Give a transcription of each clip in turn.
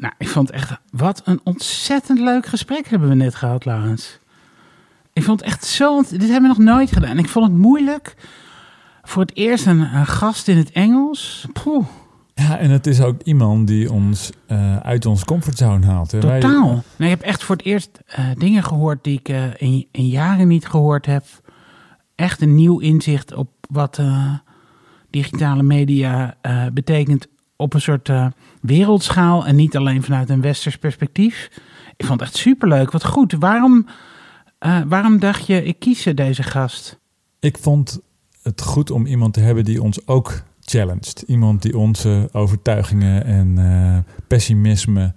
Nou, ik vond echt, wat een ontzettend leuk gesprek hebben we net gehad, Laurens. Ik vond het echt zo, dit hebben we nog nooit gedaan. Ik vond het moeilijk. Voor het eerst een, een gast in het Engels. Poeh, Ja, en het is ook iemand die ons eh, uit onze comfortzone haalt. hè. Wij- totaal. Nee, ik heb echt voor het eerst eh, dingen gehoord die ik eh, in, in jaren niet gehoord heb. Echt een nieuw inzicht op wat digitale media betekent op een soort wereldschaal en niet alleen vanuit een westers perspectief. Ik vond het echt superleuk. Wat goed. Waarom, eh, waarom dacht je, ik kies deze gast? Ik vond het goed om iemand te hebben die ons ook challenged. Iemand die onze overtuigingen en eh, pessimisme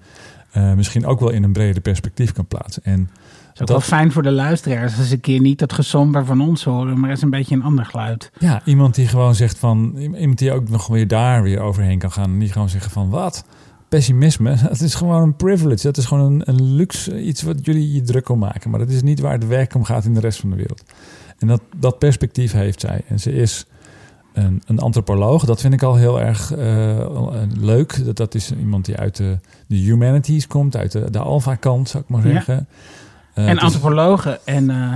eh, misschien ook wel in een breder perspectief kan plaatsen. En is ook wel fijn voor de luisteraars als ze een keer niet dat gesomber van ons horen, maar eens een beetje een ander geluid. ja, iemand die gewoon zegt van, iemand die ook nog weer daar weer overheen kan gaan. En die gewoon zeggen van, wat? Pessimisme, dat is gewoon een privilege. Dat is gewoon een, een luxe, iets wat jullie je druk om maken. Maar dat is niet waar het werk om gaat in de rest van de wereld. En dat, dat perspectief heeft zij. En ze is een, een antropoloog. Dat vind ik al heel erg eh, leuk. Dat, dat is iemand die uit de, de humanities komt, uit de, de alpha-kant, zou ik maar Ja. zeggen. Eh, en het is- antropologen en, eh,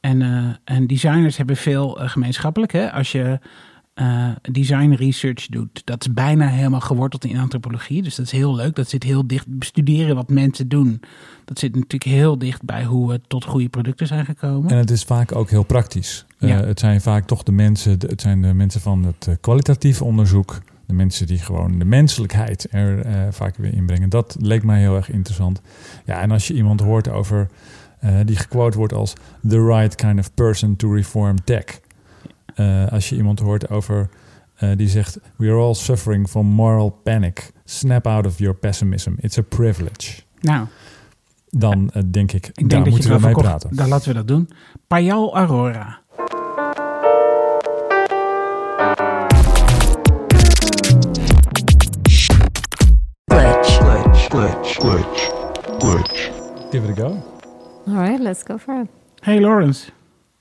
en, eh, en designers hebben veel eh, gemeenschappelijk. Hè? Als je eh, design research doet, dat is bijna helemaal geworteld in antropologie. Dus dat is heel leuk. Dat zit heel dicht. Bestuderen wat mensen doen. Dat zit natuurlijk heel dicht bij hoe we tot goede producten zijn gekomen. En het is vaak ook heel praktisch. Eh, Ja. het zijn vaak toch de mensen, het zijn de mensen van het eh, kwalitatief onderzoek. De mensen die gewoon de menselijkheid er eh, vaak weer inbrengen. Dat leek mij heel erg interessant. Ja, en als je iemand hoort over, eh, die gequote wordt als the right kind of person to reform tech. Eh, als je iemand hoort over, die zegt, we are all suffering from moral panic. Snap out of your pessimism. It's a privilege. nou, Dan denk ik, ik denk daar moeten we mee praten. Dan laten we dat doen. Payal Aurora. Glitch, glitch, glitch, glitch. Give it a go. All right, let's go for it. Hey Lawrence,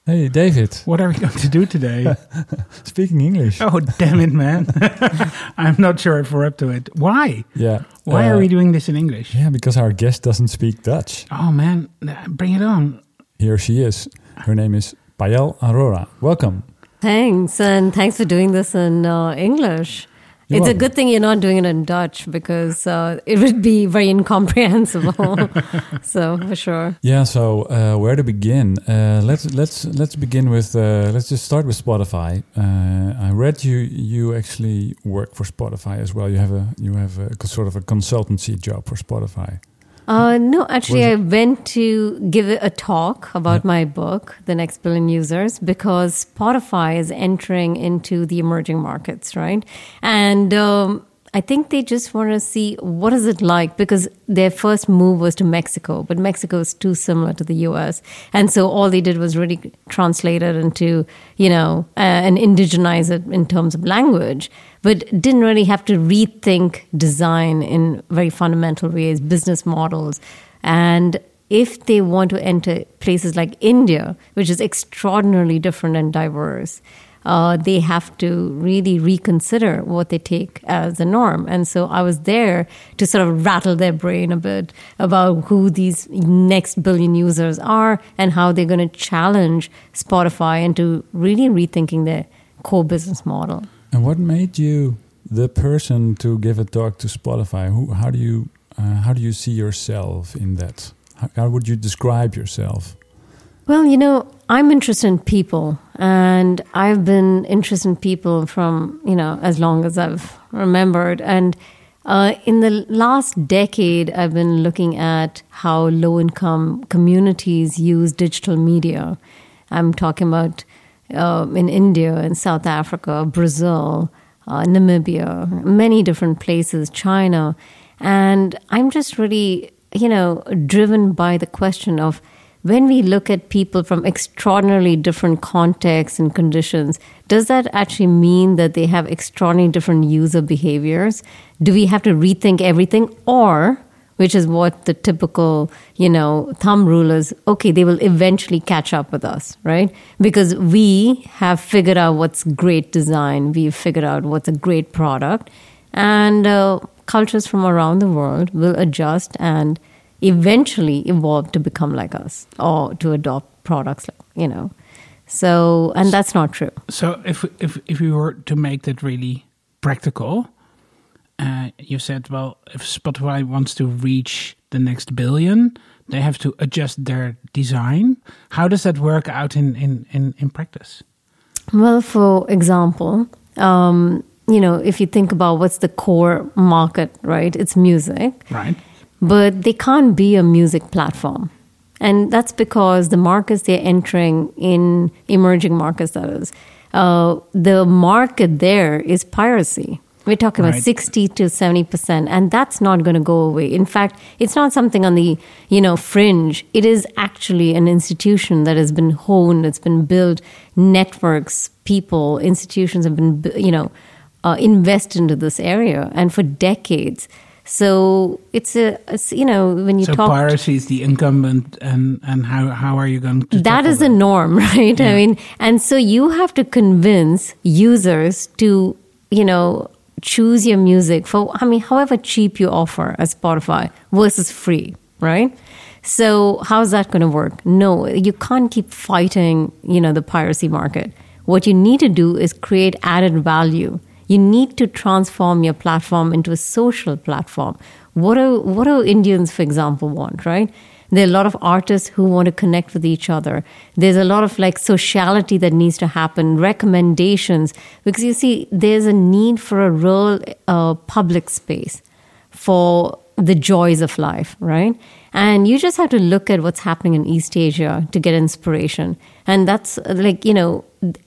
Hey, David. what are we going to do today? Speaking English. oh, damn it, man. I'm not sure if we're up to it. Why? Yeah. Why Uh, are we doing this in English? Yeah, because our guest doesn't speak Dutch. Oh, man. Bring it on. Here she is. Her name is Payal Arora. Welcome. Thanks, and thanks for doing this in uh, English. You're it's a good thing you're not doing it in Dutch because uh, it would be very incomprehensible. so for sure. Yeah. So uh, where to begin? Uh, let's let's let's begin with uh, let's just start with Spotify. Uh, I read you you actually work for Spotify as well. You have a you have a sort of a consultancy job for Spotify. Uh, no, actually, I went to give a talk about my book, The Next Billion Users, because Spotify is entering into the emerging markets, right? And um, I think they just want to see what is it like because their first move was to Mexico, but Mexico is too similar to the U.S., and so all they did was really translate it into, you know, uh, and indigenize it in terms of language but didn't really have to rethink design in very fundamental ways, business models. And if they want to enter places like India, which is extraordinarily different and diverse, uh, they have to really reconsider what they take as a norm. And so I was there to sort of rattle their brain a bit about who these next billion users are and how they're going to challenge Spotify into really rethinking their core business model. And what made you the person to give a talk to Spotify? Who, how do you uh, how do you see yourself in that? How, how would you describe yourself? Well, you know, I'm interested in people, and I've been interested in people from, you know, as long as I've remembered. And uh, in the last decade, I've been looking at how low income communities use digital media. I'm talking about um, in India, in South Africa, Brazil, uh, Namibia, many different places, China. And I'm just really, you know, driven by the question of when we look at people from extraordinarily different contexts and conditions, does that actually mean that they have extraordinarily different user behaviors? Do we have to rethink everything? Or, which is what the typical, you know, thumb rule is, okay, they will eventually catch up with us, right? Because we have figured out what's great design, we've figured out what's a great product. And uh, cultures from around the world will adjust and eventually evolve to become like us or to adopt products like, you know. So, and that's not true. So if if if we were to make that really practical, uh, you said, well, if Spotify wants to reach the next billion, they have to adjust their design. How does that work out in in in, in practice? Well, for example, um, you know, if you think about what's the core market, right? It's music. Right. But they can't be a music platform. And that's because the markets they're entering in emerging markets, that is, uh, the market there is piracy. We're talking about 60 to 70%, and that's not going to go away. In fact, it's not something on the, you know, fringe. It is actually an institution that has been honed, it's been built, networks, people, institutions have been, you know, uh, invest into this area and for decades. So it's a, it's, you know, when you so talk piracy is the incumbent, and and how how are you going to? that is the norm, right? Yeah. I mean, and so you have to convince users to, you know, choose your music for, I mean, however cheap you offer as Spotify versus free, right? So how's that going to work? No, you can't keep fighting, you know, the piracy market. What you need to do is create added value. You need to transform your platform into a social platform. What do what do Indians, for example, want, right? There are a lot of artists who want to connect with each other. There's a lot of like sociality that needs to happen, recommendations, because you see, there's a need for a real uh, public space for the joys of life, right? And you just have to look at what's happening in East Asia to get inspiration. And that's like, you know,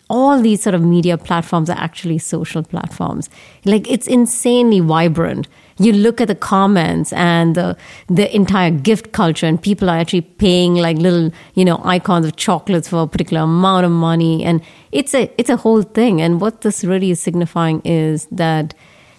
all these sort of media platforms are actually social platforms. Like it's insanely vibrant. You look at the comments and the the entire gift culture, and people are actually paying like little, you know, icons of chocolates for a particular amount of money, and it's a it's a whole thing. And what this really is signifying is that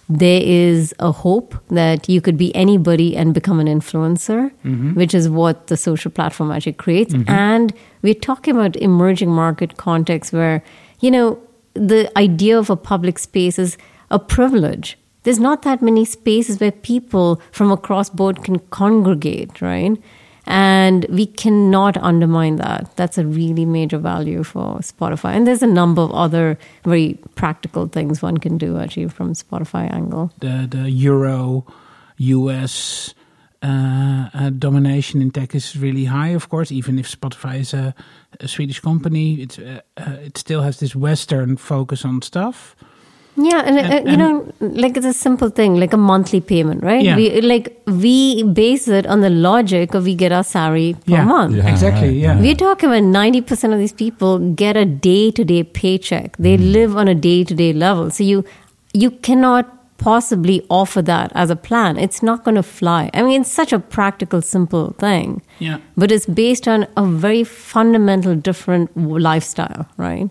there is a hope that you could be anybody and become an influencer, mm-hmm. which is what the social platform actually creates. Mm-hmm. And we're talking about emerging market context where, you know, the idea of a public space is a privilege. There's not that many spaces where people from across board can congregate, right? And we cannot undermine that. That's a really major value for Spotify. And there's a number of other very practical things one can do actually from Spotify angle. the the euro US uh, uh, domination in tech is really high. Of course, even if Spotify is a, a Swedish company, it's uh, uh, it still has this Western focus on stuff. Yeah, and, And- uh, you know, like it's a simple thing, like a monthly payment, right? Yeah. We like we base it on the logic of we get our salary per Yeah. month. Yeah, exactly. right, yeah. We're talking about ninety percent of these people get a day to day paycheck. They live on a day to day level. So you you cannot possibly offer that as a plan. It's not going to fly. I mean, it's such a practical, simple thing. Yeah. But it's based on a very fundamental different lifestyle, right?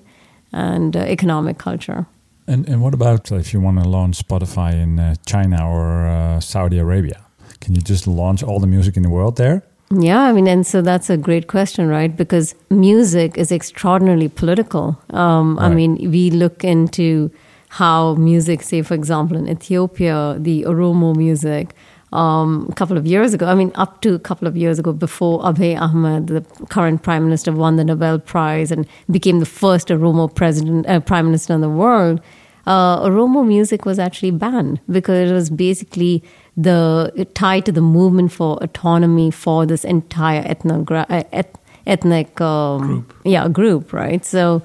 And uh, economic culture. And and what about if you want to launch Spotify in uh, China or uh, Saudi Arabia? Can you just launch all the music in the world there? Yeah, I mean, and so that's a great question, right? Because music is extraordinarily political. Um, I mean, we look into how music, say, for example, in Ethiopia, the Oromo music, um, a couple of years ago, I mean, up to a couple of years ago, before Abiy Ahmed, the current prime minister, won the Nobel Prize and became the first Oromo president, uh, prime minister in the world, uh, Oromo music was actually banned because it was basically the tied to the movement for autonomy for this entire ethnogra- uh, eth- ethnic um, Group. yeah group right so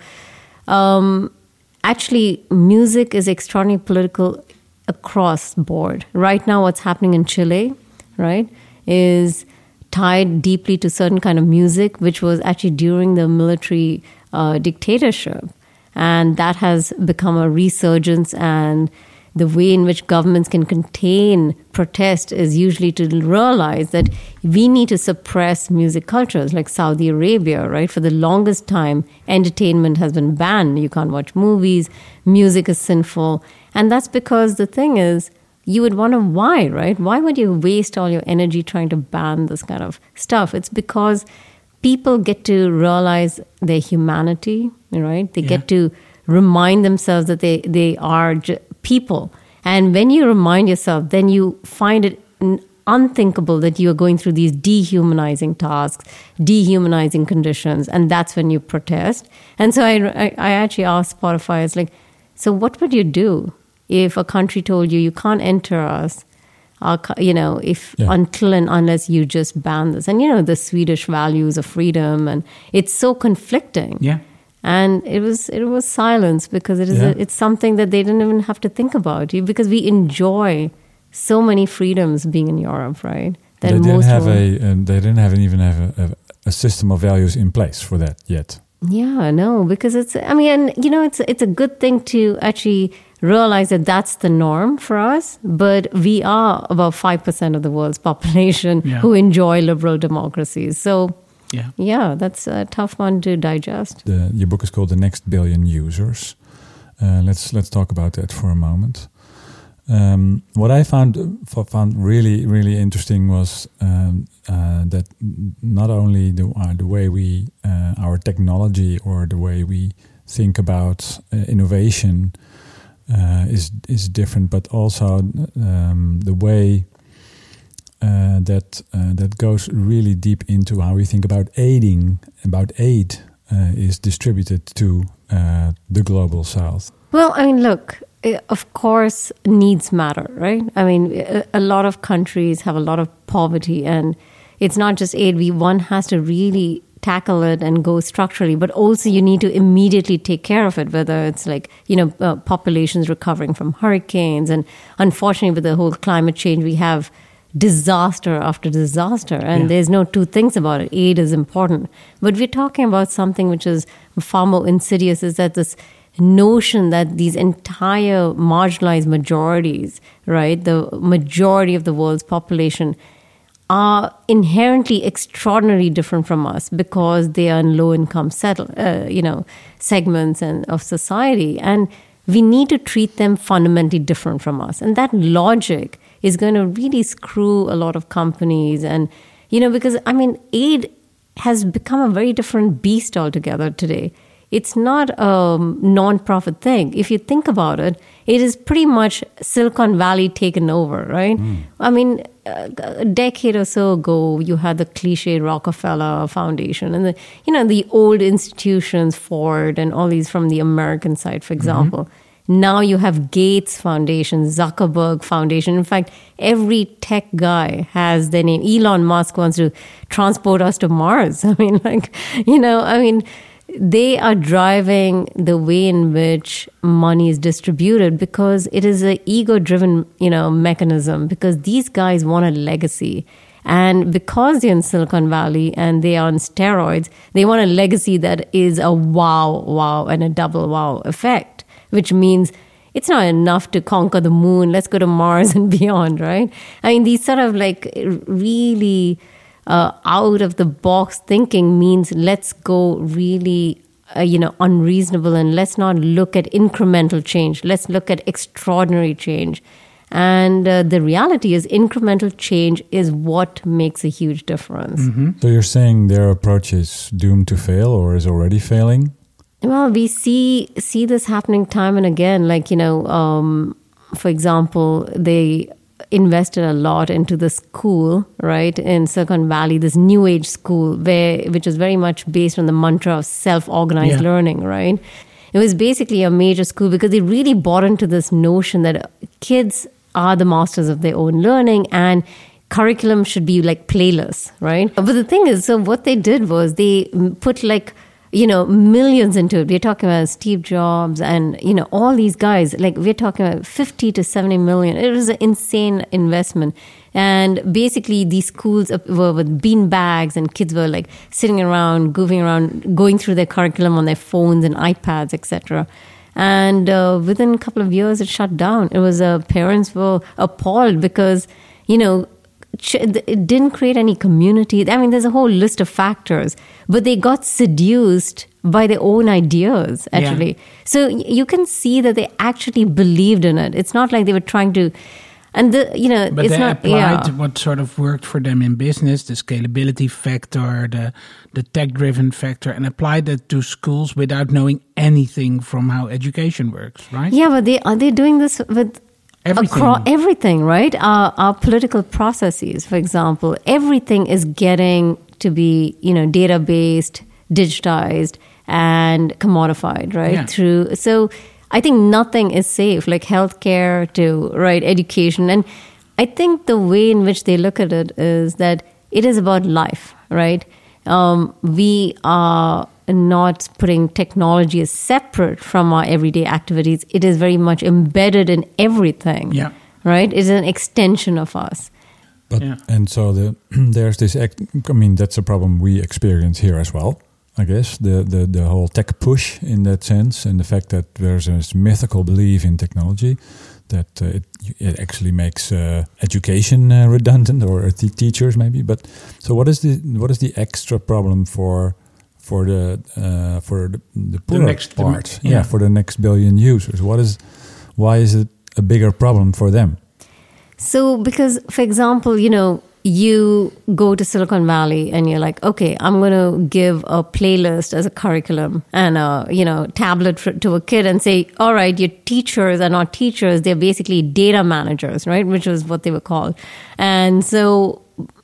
um, actually music is extraordinarily political across board right now what's happening in chile right is tied deeply to certain kind of music which was actually during the military uh, dictatorship and that has become a resurgence and the way in which governments can contain protest is usually to realize that we need to suppress music cultures like Saudi Arabia, right? For the longest time, entertainment has been banned. You can't watch movies, music is sinful. And that's because the thing is, you would wonder why, right? Why would you waste all your energy trying to ban this kind of stuff? It's because people get to realize their humanity, right? They Yeah. get to remind themselves that they, they are j- people And when you remind yourself, then you find it unthinkable that you are going through these dehumanizing tasks, dehumanizing conditions, and that's when you protest. And so I, I, I actually asked Spotify, it's like, so what would you do if a country told you you can't enter us? Our, you know, if Yeah. until and unless you just ban this, and you know the Swedish values of freedom, and it's so conflicting Yeah. and it was it was silence because it is Yeah. a, it's something that they didn't even have to think about you because we enjoy so many freedoms being in Europe, right? they didn't have a. Um, they didn't have even have a, a, a system of values in place for that yet. yeah no because it's I mean and you know it's it's a good thing to actually realize that that's the norm for us but we are about 5% of the world's population Yeah. who enjoy liberal democracies so Yeah. yeah that's a tough one to digest The, your book is called "The Next Billion Users." Uh, let's let's talk about that for a moment. Um, what I found found really really interesting was um, uh, that not only the uh, the way we uh, our technology or the way we think about uh, innovation uh, is is different, but also um, the way uh, that uh, that goes really deep into how we think about aiding, about aid uh, is distributed to uh, the global south. Well, I mean, look, of course, needs matter, right? I mean, a lot of countries have a lot of poverty, and it's not just aid. We one has to really tackle it and go structurally, but also you need to immediately take care of it. Whether it's like you know uh, populations recovering from hurricanes, and unfortunately, with the whole climate change, we have disaster after disaster and Yeah. there's no two things about it aid is important but we're talking about something which is far more insidious is that this notion that these entire marginalized majorities right the majority of the world's population are inherently extraordinarily different from us because they are in low income settle, uh, you know segments and of society. And we need to treat them fundamentally different from us. And that logic is going to really screw a lot of companies. And you know because i mean aid has become a very different beast altogether today it's not a non-profit thing if you think about it it is pretty much silicon valley taken over right hmm. i mean a decade or so ago you had the cliche rockefeller foundation and the you know the old institutions ford and all these from the american side for mm-hmm. example now you have Gates Foundation, Zuckerberg Foundation. In fact, every tech guy has their name. Elon Musk wants to transport us to Mars. I mean, like, you know, I mean, they are driving the way in which money is distributed because it is an ego driven, you know, mechanism because these guys want a legacy. And because they're in Silicon Valley and they are on steroids, they want a legacy that is a wow, wow, and a double wow effect which means it's not enough to conquer the moon. Let's go to Mars and beyond, right? I mean, these sort of like really uh, out of the box thinking means let's go really. Uh, you know, unreasonable, and let's not look at incremental change. Let's look at extraordinary change. And uh, the reality is, incremental change is what makes a huge difference. So you're saying their approach is doomed to fail or is already failing? Well, we see see this happening time and again. Like you know, um, for example, they invested a lot into the school right in Silicon Valley, this new age school, where which is very much based on the mantra of self organized Yeah. learning. Right, it was basically a major school because they really bought into this notion that kids are the masters of their own learning and curriculum should be like playlist, right? But the thing is, so what they did was they put like you know millions into it. We're talking about steve jobs and you know all these guys. Like we're talking about 50 to 70 million. It was an insane investment. And basically these schools were with bean bags and kids were like sitting around goofing around going through their curriculum on their phones and ipads etc and uh, within a couple of years it shut down. It was uh, parents were appalled because you know it didn't create any community. I mean, there's a whole list of factors, but they got seduced by their own ideas, Yeah. actually. So you can see that they actually believed in it. It's not like they were trying to, and the you know, But it's they not. applied Yeah. what sort of worked for them in business, the scalability factor, the the tech driven factor, and applied that to schools without knowing anything from how education works, right? Yeah, but they are they doing this with Everything. across everything, right? Our, our political processes, for example, everything is getting to be, you know, data based, digitized, and commodified, right? Yeah. Through so, I think nothing is safe, like healthcare to right education, and I think the way in which they look at it is that it is about life, right? Um, we are not putting technology as separate from our everyday activities. It is very much embedded in everything. Yeah. Right? It's an extension of us. But Yeah. and so the there's this. Act, I mean, that's a problem we experience here as well. I guess the the the whole tech push in that sense, and the fact that there's this mythical belief in technology that uh, it it actually makes uh, education uh, redundant or te- teachers maybe. But so what is the what is the extra problem for? For the uh, for the, the poorer next- the- part, yeah. yeah, for the next billion users. What is why is it a bigger problem for them? So, because, for example, you know, you go to Silicon Valley and you're like, okay, I'm going to give a playlist as a curriculum and a, you know, tablet for, to a kid and say, all right, your teachers are not teachers. They're basically data managers, right? Which was what they were called. And so,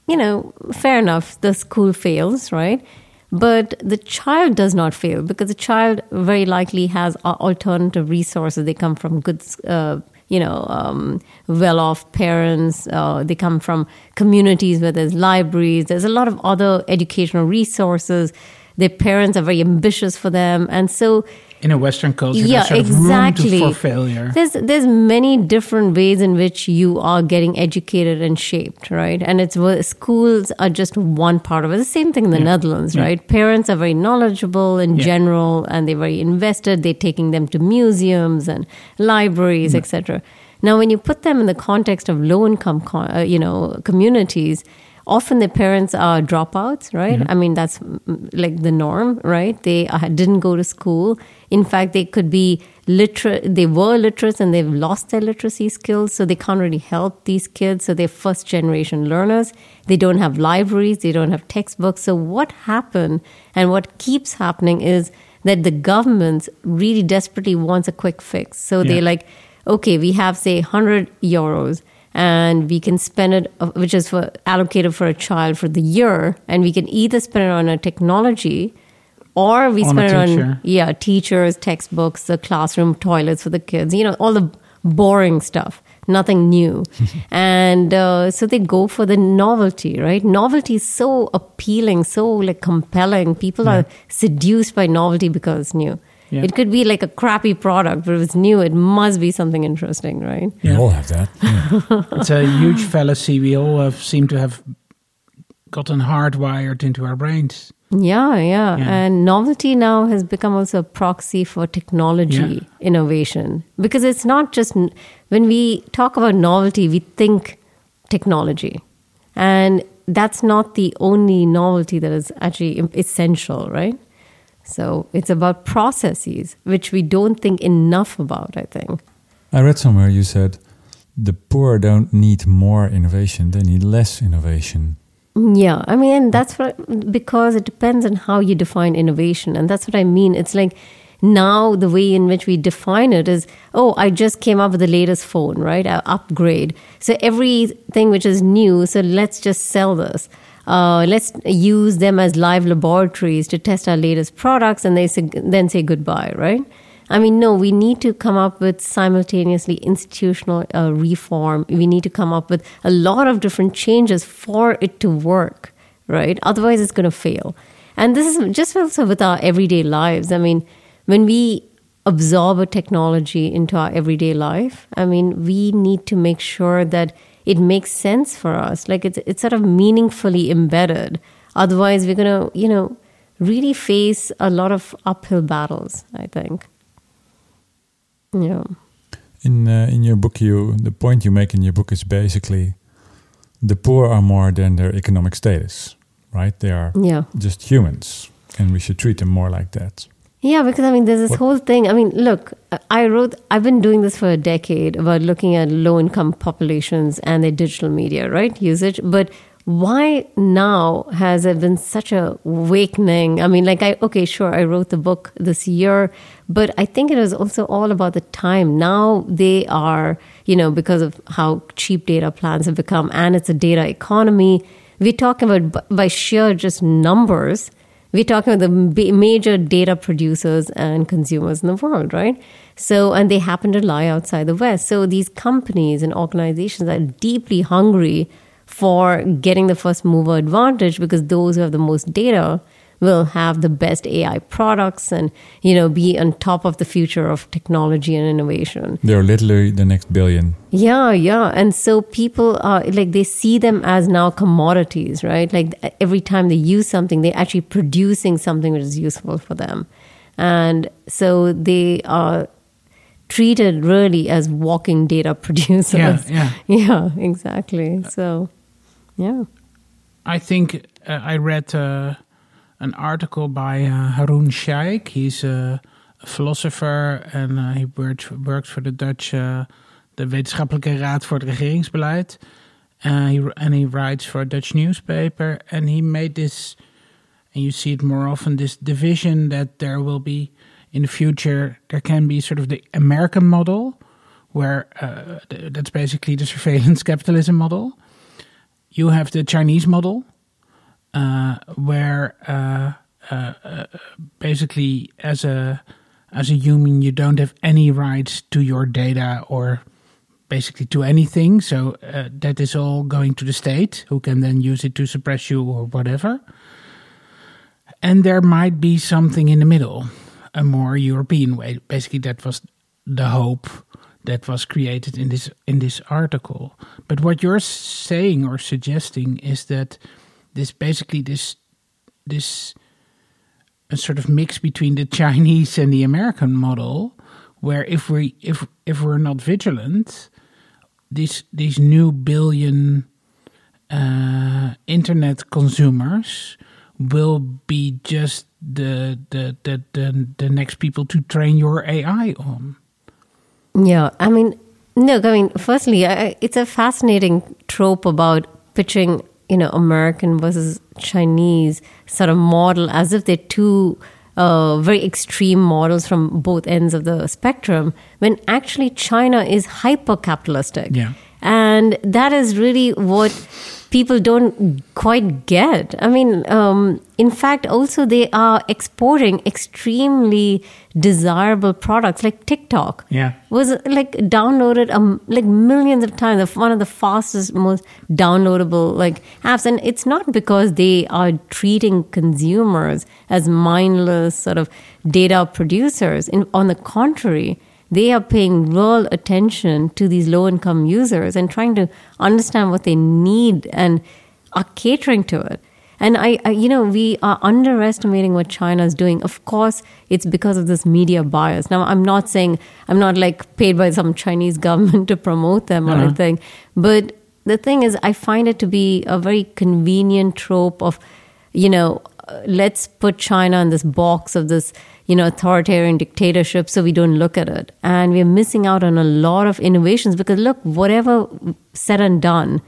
you know, fair enough. The school fails, right? But the child does not fail because the child very likely has alternative resources. They come from good, uh, you know, um, well-off parents. Uh, they come from communities where there's libraries. There's a lot of other educational resources. Their parents are very ambitious for them, and so In a Western culture, yeah, sort of exactly. for failure. There's there's many different ways in which you are getting educated and shaped, right? And it's schools are just one part of it. The same thing in the Yeah. Netherlands, Yeah. right? Parents are very knowledgeable in Yeah. general, and they're very invested. They're taking them to museums and libraries, etc. Now, when you put them in the context of low income, co- uh, you know, communities. Often the parents are dropouts, right? I mean, that's mm, like the norm, right? They uh, didn't go to school. In fact, they could be literate, they were literate and they've lost their literacy skills, so they can't really help these kids. So they're first generation learners. They don't have libraries, they don't have textbooks. So, what happened and what keeps happening is that the government really desperately wants a quick fix. So Yeah. they're like, okay, we have, say, 100 euros and we can spend it, which is for allocated for a child for the year, and we can either spend it on a technology or we On spend it on yeah teachers, textbooks, the classroom toilets for the kids, you know, all the boring stuff, nothing new, and uh, so they go for the novelty, right? Novelty is so appealing, so like compelling. People are seduced by novelty because it's new. Yeah. It could be like a crappy product, but if it's new, it must be something interesting, right? We Yeah. all have that. Yeah. it's a huge fallacy. We all have, seem to have gotten hardwired into our brains. Yeah, yeah, Yeah. And novelty now has become also a proxy for technology Yeah. innovation because it's not just when we talk about novelty, we think technology. And that's not the only novelty that is actually essential, right? So it's about processes, which we don't think enough about, I think. I read somewhere you said the poor don't need more innovation; they need less innovation. Yeah, I mean, that's what because it depends on how you define innovation, and that's what I mean. It's like now the way in which we define it is, oh, I just came up with the latest phone, right? I upgrade. So everything which is new, so let's just sell this. Uh, let's use them as live laboratories to test our latest products, and they say, then say goodbye, right? I mean, no, we need to come up with simultaneously institutional uh, reform. We need to come up with a lot of different changes for it to work, right? Otherwise, it's going to fail. And this is just also with our everyday lives. I mean, when we absorb a technology into our everyday life, I mean, we need to make sure that it makes sense for us. Like it's, it's sort of meaningfully embedded. Otherwise, we're going to, you know, really face a lot of uphill battles, I think. Yeah. In uh, in your book, you the point you make in your book is basically the poor are more than their economic status, right? They are Yeah. just humans, and we should treat them more like that. Yeah, because I mean, there's this What- whole thing. I mean, look, I wrote, I've been doing this for a decade about looking at low income populations and their digital media, right? Usage. But why now has it been such a awakening? I mean, like I okay, sure, I wrote the book this year, but I think it was also all about the time. Now they are, you know, because of how cheap data plans have become, and it's a data economy. We're talking about by sheer just numbers. We're talking about the major data producers and consumers in the world, right? So, and they happen to lie outside the West. So, these companies and organizations are deeply hungry for getting the first mover advantage because those who have the most data will have the best AI products and you know be on top of the future of technology and innovation. They're literally the next billion. Yeah, yeah. And so people are like, they see them as now commodities, right? Like every time they use something, they're actually producing something which is useful for them. And so they are treated really as walking data producers. Yeah, yeah. Yeah, exactly. So, yeah. I think uh, I read uh, an article by uh, Haroon Shaikh. He's a, philosopher and uh, he works, for the Dutch, uh, de Wetenschappelijke Raad voor het Regeringsbeleid. Uh, he, and he writes for a Dutch newspaper. And he made this, and you see it more often, this division that there will be in the future, there can be sort of the American model, where th- that's basically the surveillance capitalism model. You have the Chinese model, where uh, uh, uh, basically as a as a human you don't have any rights to your data or basically to anything. So uh, that is all going to the state, who can then use it to suppress you or whatever. And there might be something in the middle, a more European way. Basically, that was the hope that was created in this in this article. But what you're saying or suggesting is that this basically this this a sort of mix between the Chinese and the American model, where if we if if we're not vigilant, these these new billion uh, internet consumers will be just the, the the the the next people to train your AI on. Yeah, I mean, look, I mean, firstly, I, it's a fascinating trope about pitching, you know, American versus Chinese sort of model as if they're two uh, very extreme models from both ends of the spectrum, when actually China is hyper capitalistic. Yeah. And that is really what people don't quite get. I mean, um, in fact, also they are exporting extremely desirable products like TikTok. Yeah. Was like downloaded um, like millions of times. Of One of the fastest, most downloadable like apps, and it's not because they are treating consumers as mindless sort of data producers. In, on the contrary, they are paying real attention to these low income users and trying to understand what they need and are catering to it. And I, I, you know, we are underestimating what China is doing. Of course, it's because of this media bias. Now, I'm not saying I'm not like paid by some Chinese government to promote them or Uh-huh. anything, but the thing is, I find it to be a very convenient trope of, you know, uh, let's put China in this box of this, you know, authoritarian dictatorship so we don't look at it. And we're missing out on a lot of innovations because look, whatever said and done,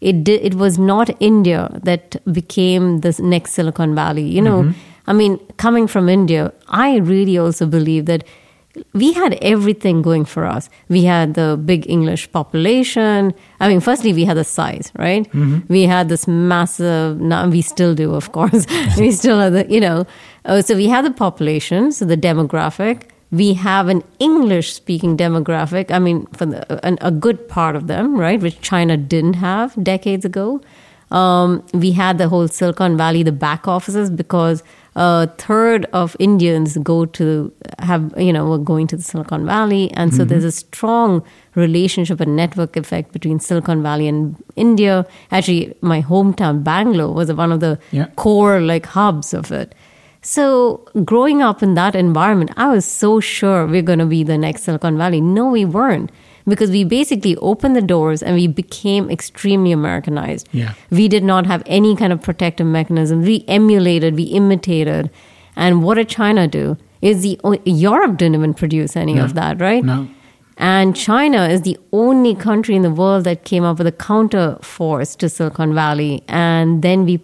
it did, it was not India that became this next Silicon Valley. You know, mm-hmm. I mean, coming from India, I really also believe that we had everything going for us. We had the big English population. I mean, firstly, we had the size, right? Mm-hmm. We had this massive, now we still do, of course. we still have the, you know, uh, so we have the population, so the demographic. We have an English speaking demographic. I mean, for the, an, a good part of them, right? Which China didn't have decades ago. Um, we had the whole Silicon Valley, the back offices, because a third of Indians go to have, you know, were going to the Silicon Valley. And so there's a strong relationship and network effect between Silicon Valley and India. Actually, my hometown, Bangalore, was one of the Yeah. core like hubs of it. So growing up in that environment, I was so sure we're going to be the next Silicon Valley. No, we weren't because we basically opened the doors and we became extremely Americanized. Yeah. We did not have any kind of protective mechanism. We emulated, we imitated. And what did China do? Is the Europe didn't even produce any of that, right? No. And China is the only country in the world that came up with a counter force to Silicon Valley. And then we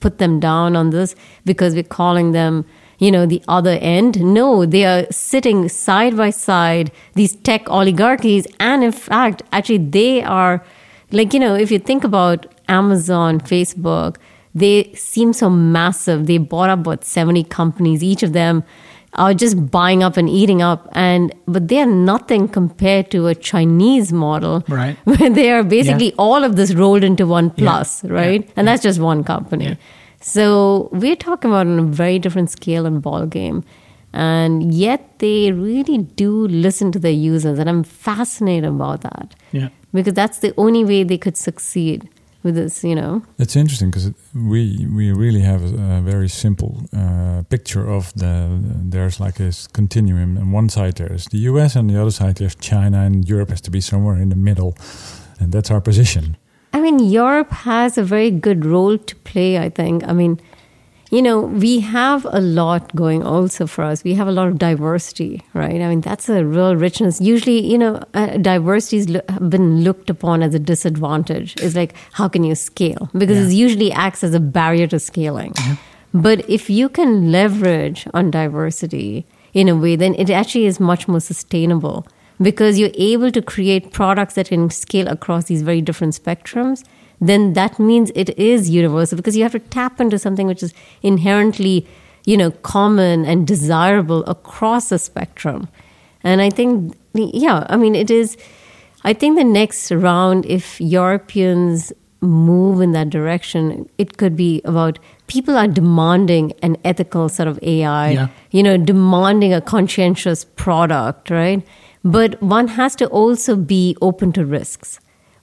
put them down on this because we're calling them, you know, the other end. No, they are sitting side by side, these tech oligarchies. And in fact, actually, they are like, you know, if you think about Amazon, Facebook, they seem so massive. They bought up what 70 companies, each of them are just buying up and eating up and but they are nothing compared to a Chinese model. Right. Where they are basically all of this rolled into one plus, Yeah. right? Yeah. And that's just one company. Yeah. So we're talking about on a very different scale and ball game. And yet they really do listen to their users. And I'm fascinated about that. Yeah. Because that's the only way they could succeed with this, you know. It's interesting because we we really have a, a very simple uh, picture of the there's like a continuum. and one side there's the US, and the other side there's China, and Europe has to be somewhere in the middle, and that's our position. I mean, Europe has a very good role to play, I think. I mean, you know, we have a lot going also for us. We have a lot of diversity, right? I mean, that's a real richness. Usually, you know, uh, diversity has lo- been looked upon as a disadvantage. It's like, how can you scale? Because Yeah. it usually acts as a barrier to scaling. But if you can leverage on diversity in a way, then it actually is much more sustainable because you're able to create products that can scale across these very different spectrums. Then that means it is universal because you have to tap into something which is inherently, you know, common and desirable across the spectrum. And I think, yeah, I mean, it is. I think the next round, if Europeans move in that direction, it could be about people are demanding an ethical sort of AI, Yeah. you know, demanding a conscientious product, right? But one has to also be open to risks.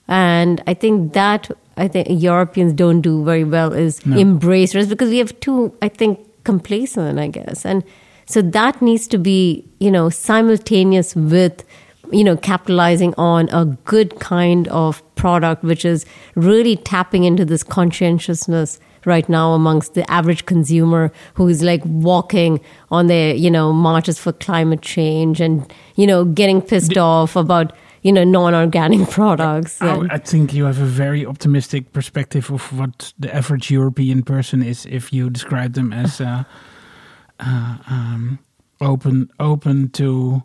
And I think that I think Europeans don't do very well is No. embrace risk because we have too, I think, complacent, I guess. And so that needs to be, you know, simultaneous with, you know, capitalizing on a good kind of product, which is really tapping into this conscientiousness right now amongst the average consumer who is like walking on their, you know, marches for climate change and, you know, getting pissed off about, you know, non-organic products. I, and- I think you have a very optimistic perspective of what the average European person is if you describe them as uh, uh, um, open open to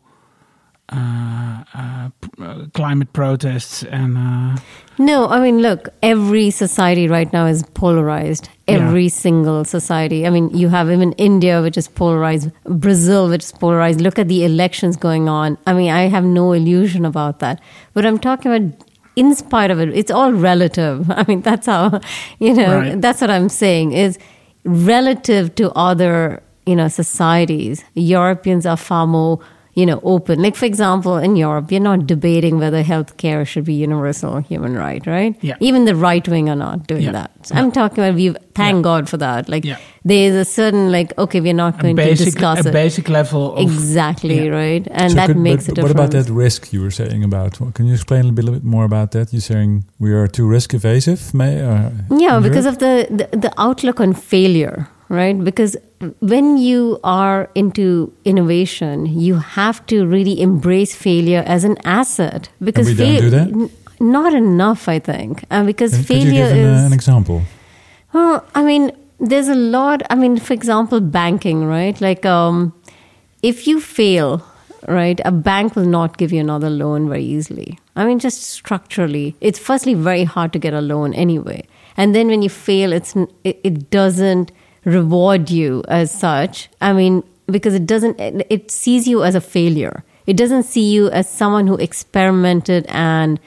Uh, uh, uh, climate protests and uh, No, I mean, look, every society right now is polarized. Every single society. I mean, you have even India, which is polarized, Brazil, which is polarized. Look at the elections going on. I mean, I have no illusion about that. But I'm talking about, in spite of it, it's all relative. I mean, that's how, you know, Right. that's what I'm saying is relative to other, you know, societies. Europeans are far more you know, open. Like, for example, in Europe, you're not debating whether healthcare should be universal human right, right? Yeah. Even the right wing are not doing Yeah. that. So I'm talking about we thank Yeah. God for that. Like, Yeah. there's a certain like, okay, we're not a going to basic discuss a it basic level of exactly, yeah. right? And So that could- makes but, a What about that risk you were saying about? well, Can you explain a little bit more about that? You're saying we are too risk evasive, may? Uh, Yeah, because Europe? of the, the the outlook on failure, right? Because when you are into innovation, you have to really embrace failure as an asset. Because we don't do that? n- not enough, I think, and because Could you failure an, uh, is an example? well, I mean, there's a lot. I mean, for example, banking, right? Like, um, if you fail, right, a bank will not give you another loan very easily. I mean, just structurally, it's firstly very hard to get a loan anyway, and then when you fail, it's it, it doesn't reward you as such. I mean, because it doesn't, it, sees you as a failure. It doesn't see you as someone who experimented and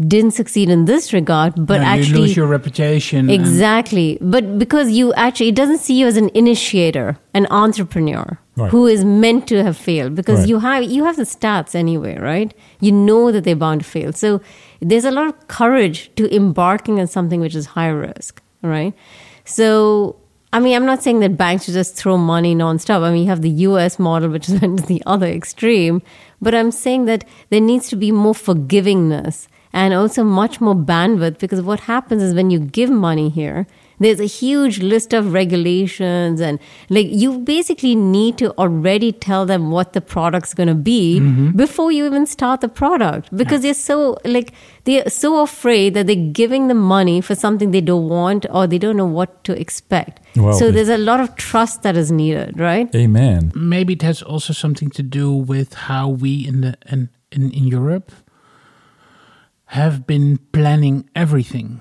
didn't succeed in this regard, but No, actually you lose your reputation. Exactly. But because you actually, it doesn't see you as an initiator, an entrepreneur Right. who is meant to have failed because Right. you have, you have the stats anyway, right? You know that they're bound to fail. So there's a lot of courage to embarking on something which is high risk, right? So, I mean, I'm not saying that banks should just throw money nonstop. I mean, you have the US model, which is the other extreme. But I'm saying that there needs to be more forgivingness and also much more bandwidth because what happens is when you give money here, there's a huge list of regulations and like you basically need to already tell them what the product's going to be mm-hmm. before you even start the product because they're so like they're so afraid that they're giving the money for something they don't want or they don't know what to expect Well, so there's a lot of trust that is needed right Amen. maybe it has also something to do with how we in the in, in, in Europe have been planning everything.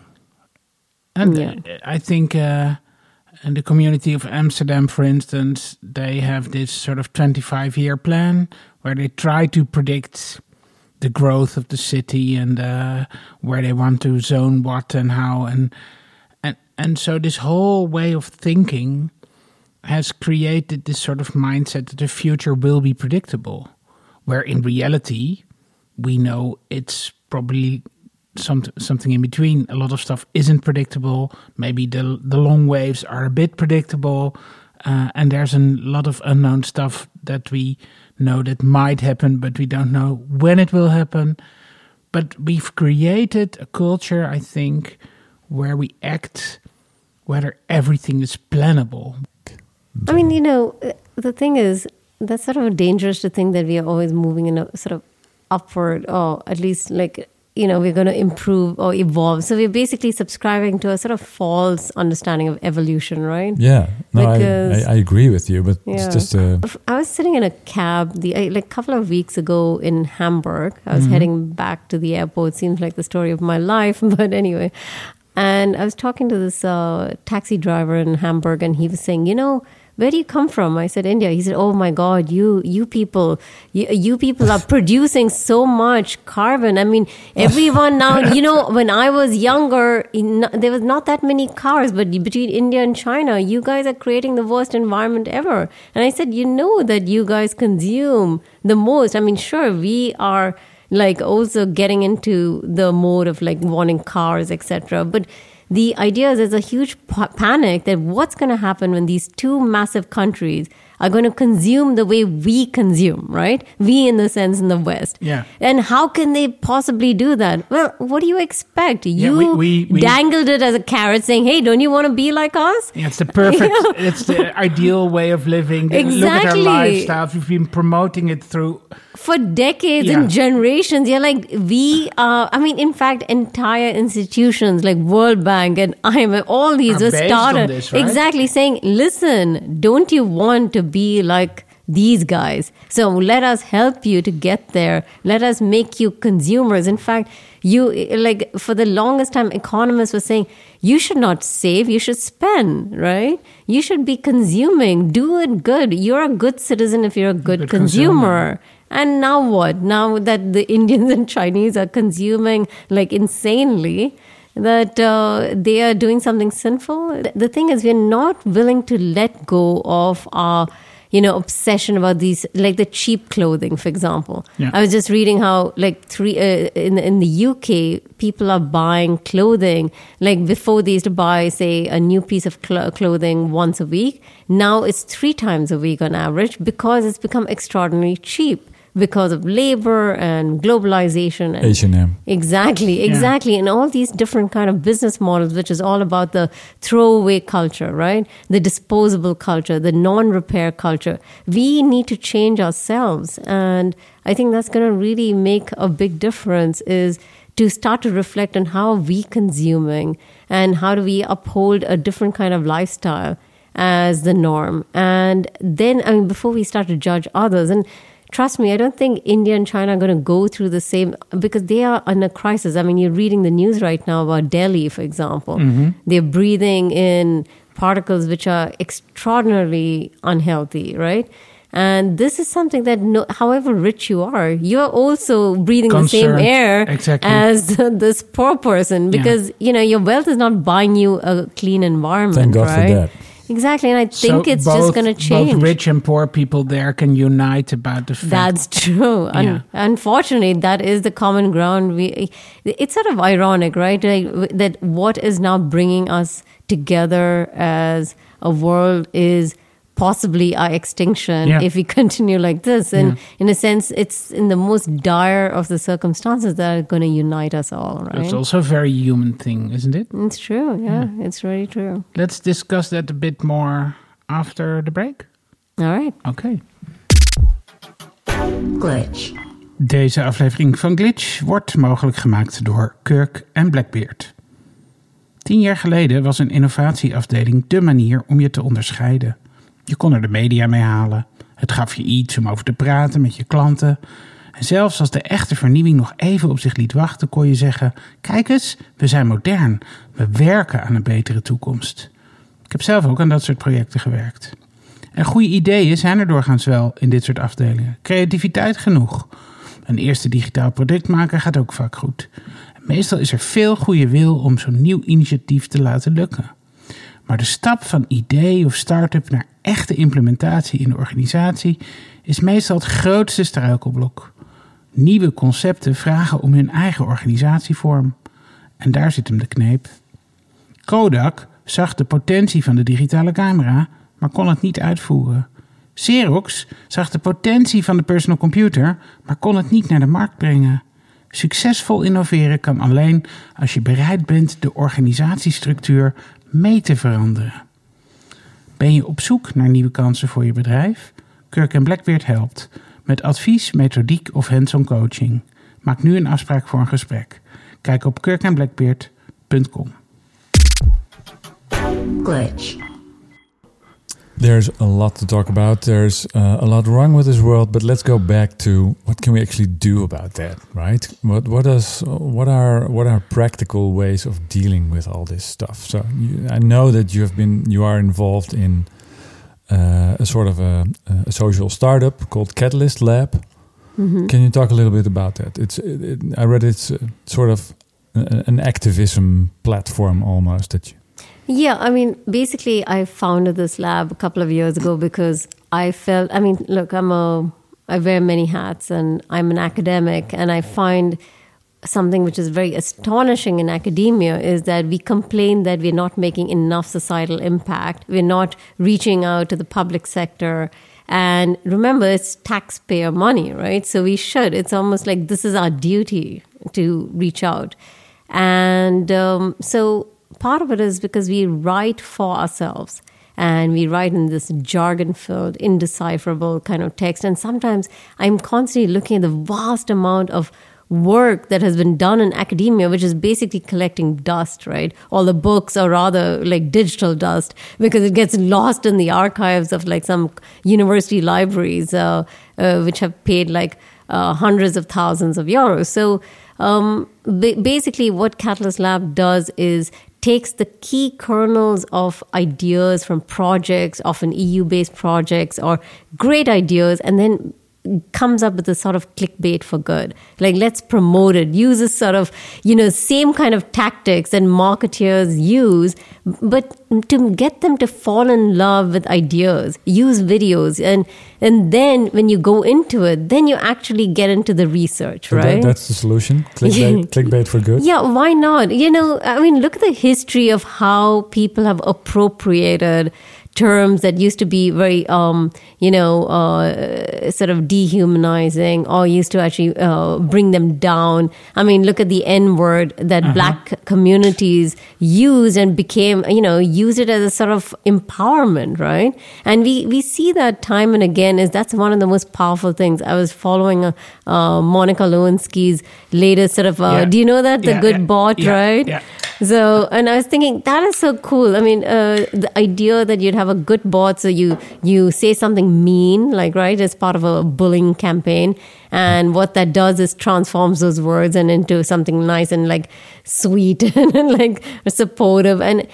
And Yeah. I think uh, in the community of Amsterdam, for instance, they have this sort of 25 year plan where they try to predict the growth of the city and uh, where they want to zone what and how and and and so this whole way of thinking has created this sort of mindset that the future will be predictable, where in reality, we know it's probably some, something in between. A lot of stuff isn't predictable. Maybe the, the long waves are a bit predictable. Uh, and there's a lot of unknown stuff that we know that might happen, but we don't know when it will happen. But we've created a culture, I think, where we act whether everything is plannable. I mean, you know, the thing is, that's sort of dangerous to think that we are always moving in a sort of upward, or at least like, you know, we're going to improve or evolve. So we're basically subscribing to a sort of false understanding of evolution, right? Yeah. No, I, Because- I, I agree with you, but Yeah. it's just a i was sitting in a cab the like a couple of weeks ago in Hamburg. I was heading back to the airport. Seems like the story of my life, but anyway. And I was talking to this uh, taxi driver in Hamburg, and he was saying, "You know, where do you come from?" I said, "India." He said, "Oh my God, you you people, you, you people are producing so much carbon. I mean, everyone now. You know, when I was younger, in, there was not that many cars, but between India and China, you guys are creating the worst environment ever." And I said, "You know that you guys consume the most. I mean, sure, we are." like also getting into the mode of like wanting cars etc but the idea is there's a huge pa- panic that what's going to happen when these two massive countries are going to consume the way we consume right we in the sense in the west Yeah. and how can they possibly do that well what do you expect you we- we- we- dangled it as a carrot saying hey don't you want to be like us Yeah, it's the perfect, it's the ideal way of living. Exactly. Look at our lifestyles. We've been promoting it through. For decades Yeah. and generations. You're like, we are, I mean, in fact, entire institutions like World Bank and IMF, all these Are were started this, right? exactly saying, listen, don't you want to be like these guys? So let us help you to get there. Let us make you consumers. In fact, you like for the longest time, economists were saying, you should not save, you should spend, right? You should be consuming. Do it good. You're a good citizen if you're a good, Good consumer. consumer. And now what? Now that the Indians and Chinese are consuming like insanely, that uh, they are doing something sinful. The thing is, we're not willing to let go of our, you know, obsession about these, like the cheap clothing, for example. Yeah. I was just reading how, like, three uh, in in the UK, people are buying clothing. Like before, they used to buy, say, a new piece of cl- clothing once a week. Now it's three times a week on average because it's become extraordinarily cheap because of labor and globalization and H&M. Exactly, exactly. And all these different kind of business models, which is all about the throwaway culture, right? The disposable culture, the non-repair culture. We need to change ourselves. And I think that's going to really make a big difference is to start to reflect on how are we consuming and how do we uphold a different kind of lifestyle as the norm. And then, I mean, before we start to judge others, and trust me, I don't think India and China are going to go through the same because they are in a crisis. I mean, you're reading the news right now about Delhi, for example. Mm-hmm. They're breathing in particles which are extraordinarily unhealthy, right? And this is something that, no, however rich you are, you're also breathing the same air Exactly. as this poor person because you know your wealth is not buying you a clean environment. Thank God for right? that. Exactly, and I think So it's both, just going to change. Both rich and poor people there can unite about the fact. That's true. Un- unfortunately, that is the common ground. We, it's sort of ironic, right? Like, that what is now bringing us together as a world is possibly our extinction Yeah. if we continue like this. And Yeah. in a sense, it's in the most dire of the circumstances that are going to unite us all, right? It's also a very human thing, isn't it? it's true. Yeah, it's really true. Let's discuss that a bit more after the break. All right. Okay. Glitch. Deze aflevering van Glitch wordt mogelijk gemaakt door Kirk en Blackbeard. Tien jaar geleden was een innovatieafdeling de manier om je te onderscheiden. Je kon er de media mee halen. Het gaf je iets om over te praten met je klanten. En zelfs als de echte vernieuwing nog even op zich liet wachten, kon je zeggen: Kijk eens, we zijn modern. We werken aan een betere toekomst. Ik heb zelf ook aan dat soort projecten gewerkt. En goede ideeën zijn er doorgaans wel in dit soort afdelingen. Creativiteit genoeg. Een eerste digitaal product maken gaat ook vaak goed. Meestal is er veel goede wil om zo'n nieuw initiatief te laten lukken. Maar de stap van idee of start-up naar echte implementatie in de organisatie is meestal het grootste struikelblok. Nieuwe concepten vragen om hun eigen organisatievorm. En daar zit hem de kneep. Kodak zag de potentie van de digitale camera, maar kon het niet uitvoeren. Xerox zag de potentie van de personal computer, maar kon het niet naar de markt brengen. Succesvol innoveren kan alleen als je bereid bent de organisatiestructuur mee te veranderen. Ben je op zoek naar nieuwe kansen voor je bedrijf? Kirk Blackbeard helpt met advies, methodiek of hands-on coaching. Maak nu een afspraak voor een gesprek. Kijk op kirkandblackbeard.com. Glitch. There's a lot to talk about. There's uh, a lot wrong with this world, but let's go back to what can we actually do about that, right? What what does what are what are practical ways of dealing with all this stuff? So you, I know that you have been you are involved in uh, a sort of a, a social startup called Catalyst Lab. Can you talk a little bit about that? It's it, it, I read it's uh, sort of a- an activism platform almost that you. Yeah, I mean, basically, I founded this lab a couple of years ago because I felt. I mean, look, I'm a. I wear many hats, and I'm an academic, and I find something which is very astonishing in academia is that we complain that we're not making enough societal impact. We're not reaching out to the public sector. And remember, it's taxpayer money, right? So we should. It's almost like this is our duty to reach out. And um, so part of it is because we write for ourselves and we write in this jargon filled, indecipherable kind of text. And sometimes I'm constantly looking at the vast amount of work that has been done in academia, which is basically collecting dust, right? All the books are rather like digital dust because it gets lost in the archives of like some university libraries, uh, uh, which have paid like uh, hundreds of thousands of euros. So um, ba- basically, what Catalyst Lab does is takes the key kernels of ideas from projects, often EU based projects or great ideas, and then comes up with a sort of clickbait for good. Like, let's promote it, uses sort of, you know, same kind of tactics that marketeers use, but to get them to fall in love with ideas, use videos. And, and then when you go into it, then you actually get into the research, So that- right? that's the solution. Clickbait, clickbait for good. Yeah, why not? You know, I mean, look at the history of how people have appropriated terms that used to be very, um, you know, uh, sort of dehumanizing or used to actually uh, bring them down. I mean, look at the N word that black communities used and became, you know, use it as a sort of empowerment, right? And we, we see that time and again is that's one of the most powerful things. I was following uh, uh, Monica Lewinsky's latest sort of, uh, Yeah. do you know that? The Yeah, good yeah, bot, right? yeah. So, and I was thinking that is so cool. I mean, uh, the idea that you'd have a good bot, so you you say something mean, like right, as part of a bullying campaign, and what that does is transforms those words and into something nice and like sweet and like supportive and.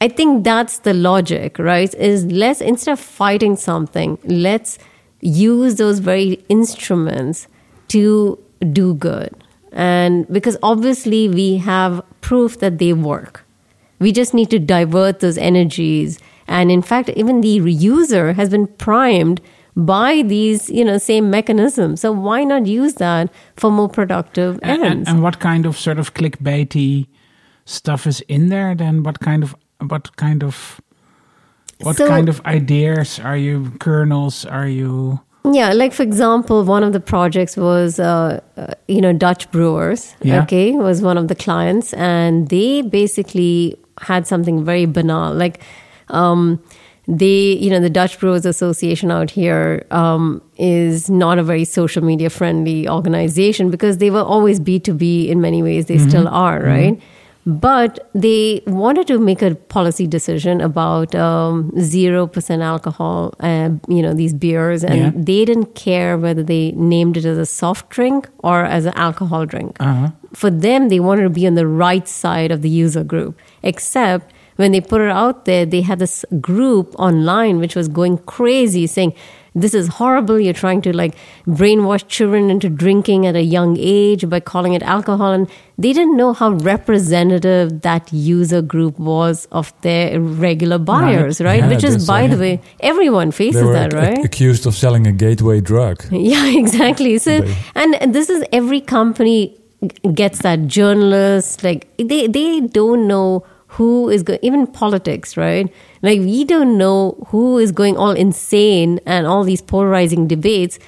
I think that's the logic, right? Is let's instead of fighting something, let's use those very instruments to do good. And because obviously we have proof that they work. We just need to divert those energies. And in fact, even the user has been primed by these, you know, same mechanisms. So why not use that for more productive And, ends? and, and what kind of sort of clickbaity stuff is in there? Then what kind of what kind of What So- kind of ideas are you, kernels are you? Yeah, like for example, one of the projects was, uh, uh, you know, Dutch Brewers. Yeah. Okay, was one of the clients, and they basically had something very banal. Like, um, they, you know, the Dutch Brewers Association out here um, is not a very social media friendly organization because they were always B two B in many ways. They still are, right? But they wanted to make a policy decision about um, zero percent alcohol, uh, you know, these beers, and Yeah. they didn't care whether they named it as a soft drink or as an alcohol drink. Uh-huh. For them, they wanted to be on the right side of the user group. Except when they put it out there, they had this group online which was going crazy, saying, "This is horrible. You're trying to like brainwash children into drinking at a young age by calling it alcohol." And they didn't know how representative that user group was of their regular buyers, right? Yeah, Which is, by right. the way, everyone faces that, right? accused of selling a gateway drug. Yeah, exactly. So, and this is every company gets that journalists like they they don't know who is going even politics right? Like we don't know who is going all insane and all these polarizing debates.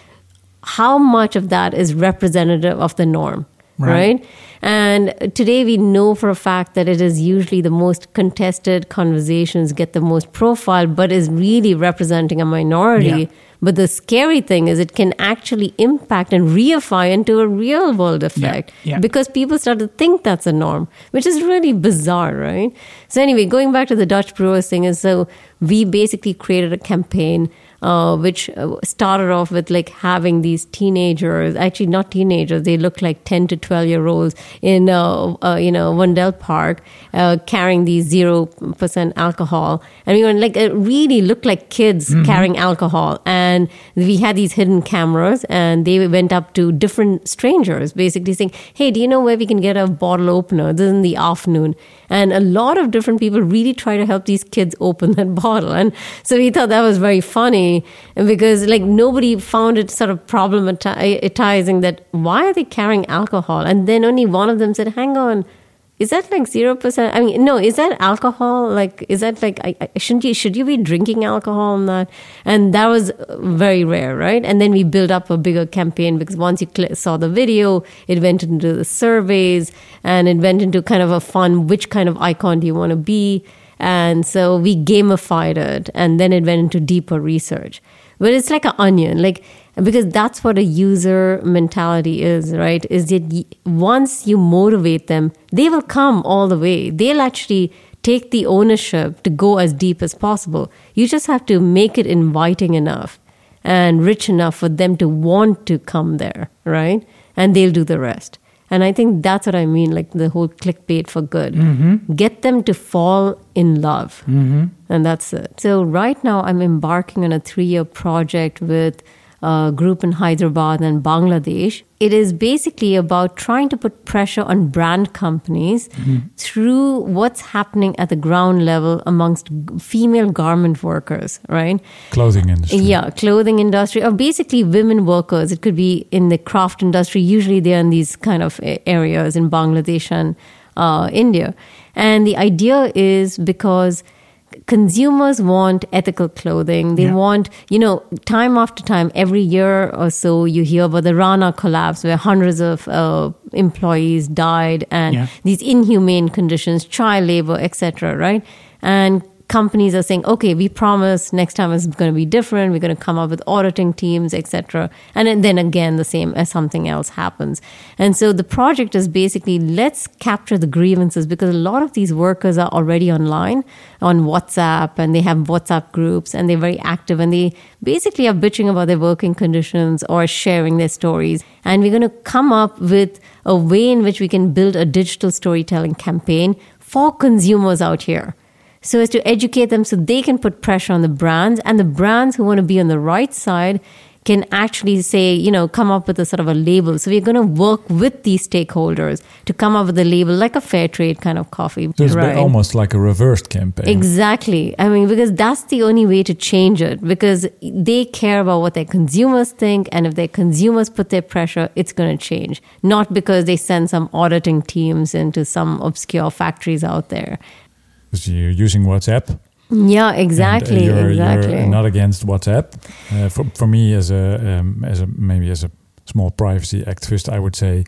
How much of that is representative of the norm Right. right, and today we know for a fact that it is usually the most contested conversations get the most profile but is really representing a minority Yeah. but the scary thing is it can actually impact and reify into a real world effect yeah. because people start to think that's a norm, which is really bizarre, right? So anyway, going back to the Dutch Brewers thing is so we basically created a campaign uh, which uh, started off with like having these teenagers, actually not teenagers, they look like 10 to 12 year olds in, uh, uh, you know, Vondel Park uh, carrying these 0% alcohol. And we were like, it really looked like kids carrying alcohol. And we had these hidden cameras and they went up to different strangers, basically saying, Hey, do you know where we can get a bottle opener? This is in the afternoon. And a lot of different people really try to help these kids open that bottle. And so we thought that was very funny because like nobody found it sort of problematizing that why are they carrying alcohol? And then only one of them said, hang on, is that like zero percent? I mean, no. Is that alcohol? Like, is that like? I, I, shouldn't you? Should you be drinking alcohol and that? And that was very rare, right? And then we built up a bigger campaign because once you cl- saw the video, it went into the surveys and it went into kind of a fun. Which kind of icon do you want to be? And so we gamified it, and then it went into deeper research. But it's like an onion, like because that's what a user mentality is, right? Is that once you motivate them, they will come all the way. They'll actually take the ownership to go as deep as possible. You just have to make it inviting enough and rich enough for them to want to come there, right? And they'll do the rest. And I think that's what I mean, like the whole clickbait for good. Mm-hmm. Get them to fall in love. Mm-hmm. And that's it. So, right now, I'm embarking on a three year project with a group in Hyderabad and Bangladesh. It is basically about trying to put pressure on brand companies through what's happening at the ground level amongst female garment workers, right? Clothing industry. Yeah, clothing industry or basically women workers. It could be in the craft industry. Usually they're in these kind of areas in Bangladesh and uh, India. And the idea is because consumers want ethical clothing. They Yeah. want, you know, time after time, every year or so, you hear about the Rana collapse where hundreds of uh, employees died and Yeah. these inhumane conditions, child labor, etc. Right? And companies are saying, okay, we promise next time it's going to be different. We're going to come up with auditing teams, etc. And then- then again, the same as something else happens. And so the project is basically let's capture the grievances because a lot of these workers are already online on WhatsApp and they have WhatsApp groups and they're very active and they basically are bitching about their working conditions or sharing their stories. And we're going to come up with a way in which we can build a digital storytelling campaign for consumers out here so as to educate them so they can put pressure on the brands and the brands who want to be on the right side can actually say you know come up with a sort of a label so we're going to work with these stakeholders to come up with a label like a fair trade kind of coffee So it's bit almost like a reversed campaign. Exactly. I mean, because that's the only way to change it because they care about what their consumers think. And if their consumers put their pressure, it's going to change. Not because they send some auditing teams into some obscure factories out there. Dus you're using WhatsApp. Yeah, And, uh, exactly, you're, exactly. You're not against WhatsApp. Uh, for for me, as a um, as a maybe as a small privacy activist, I would say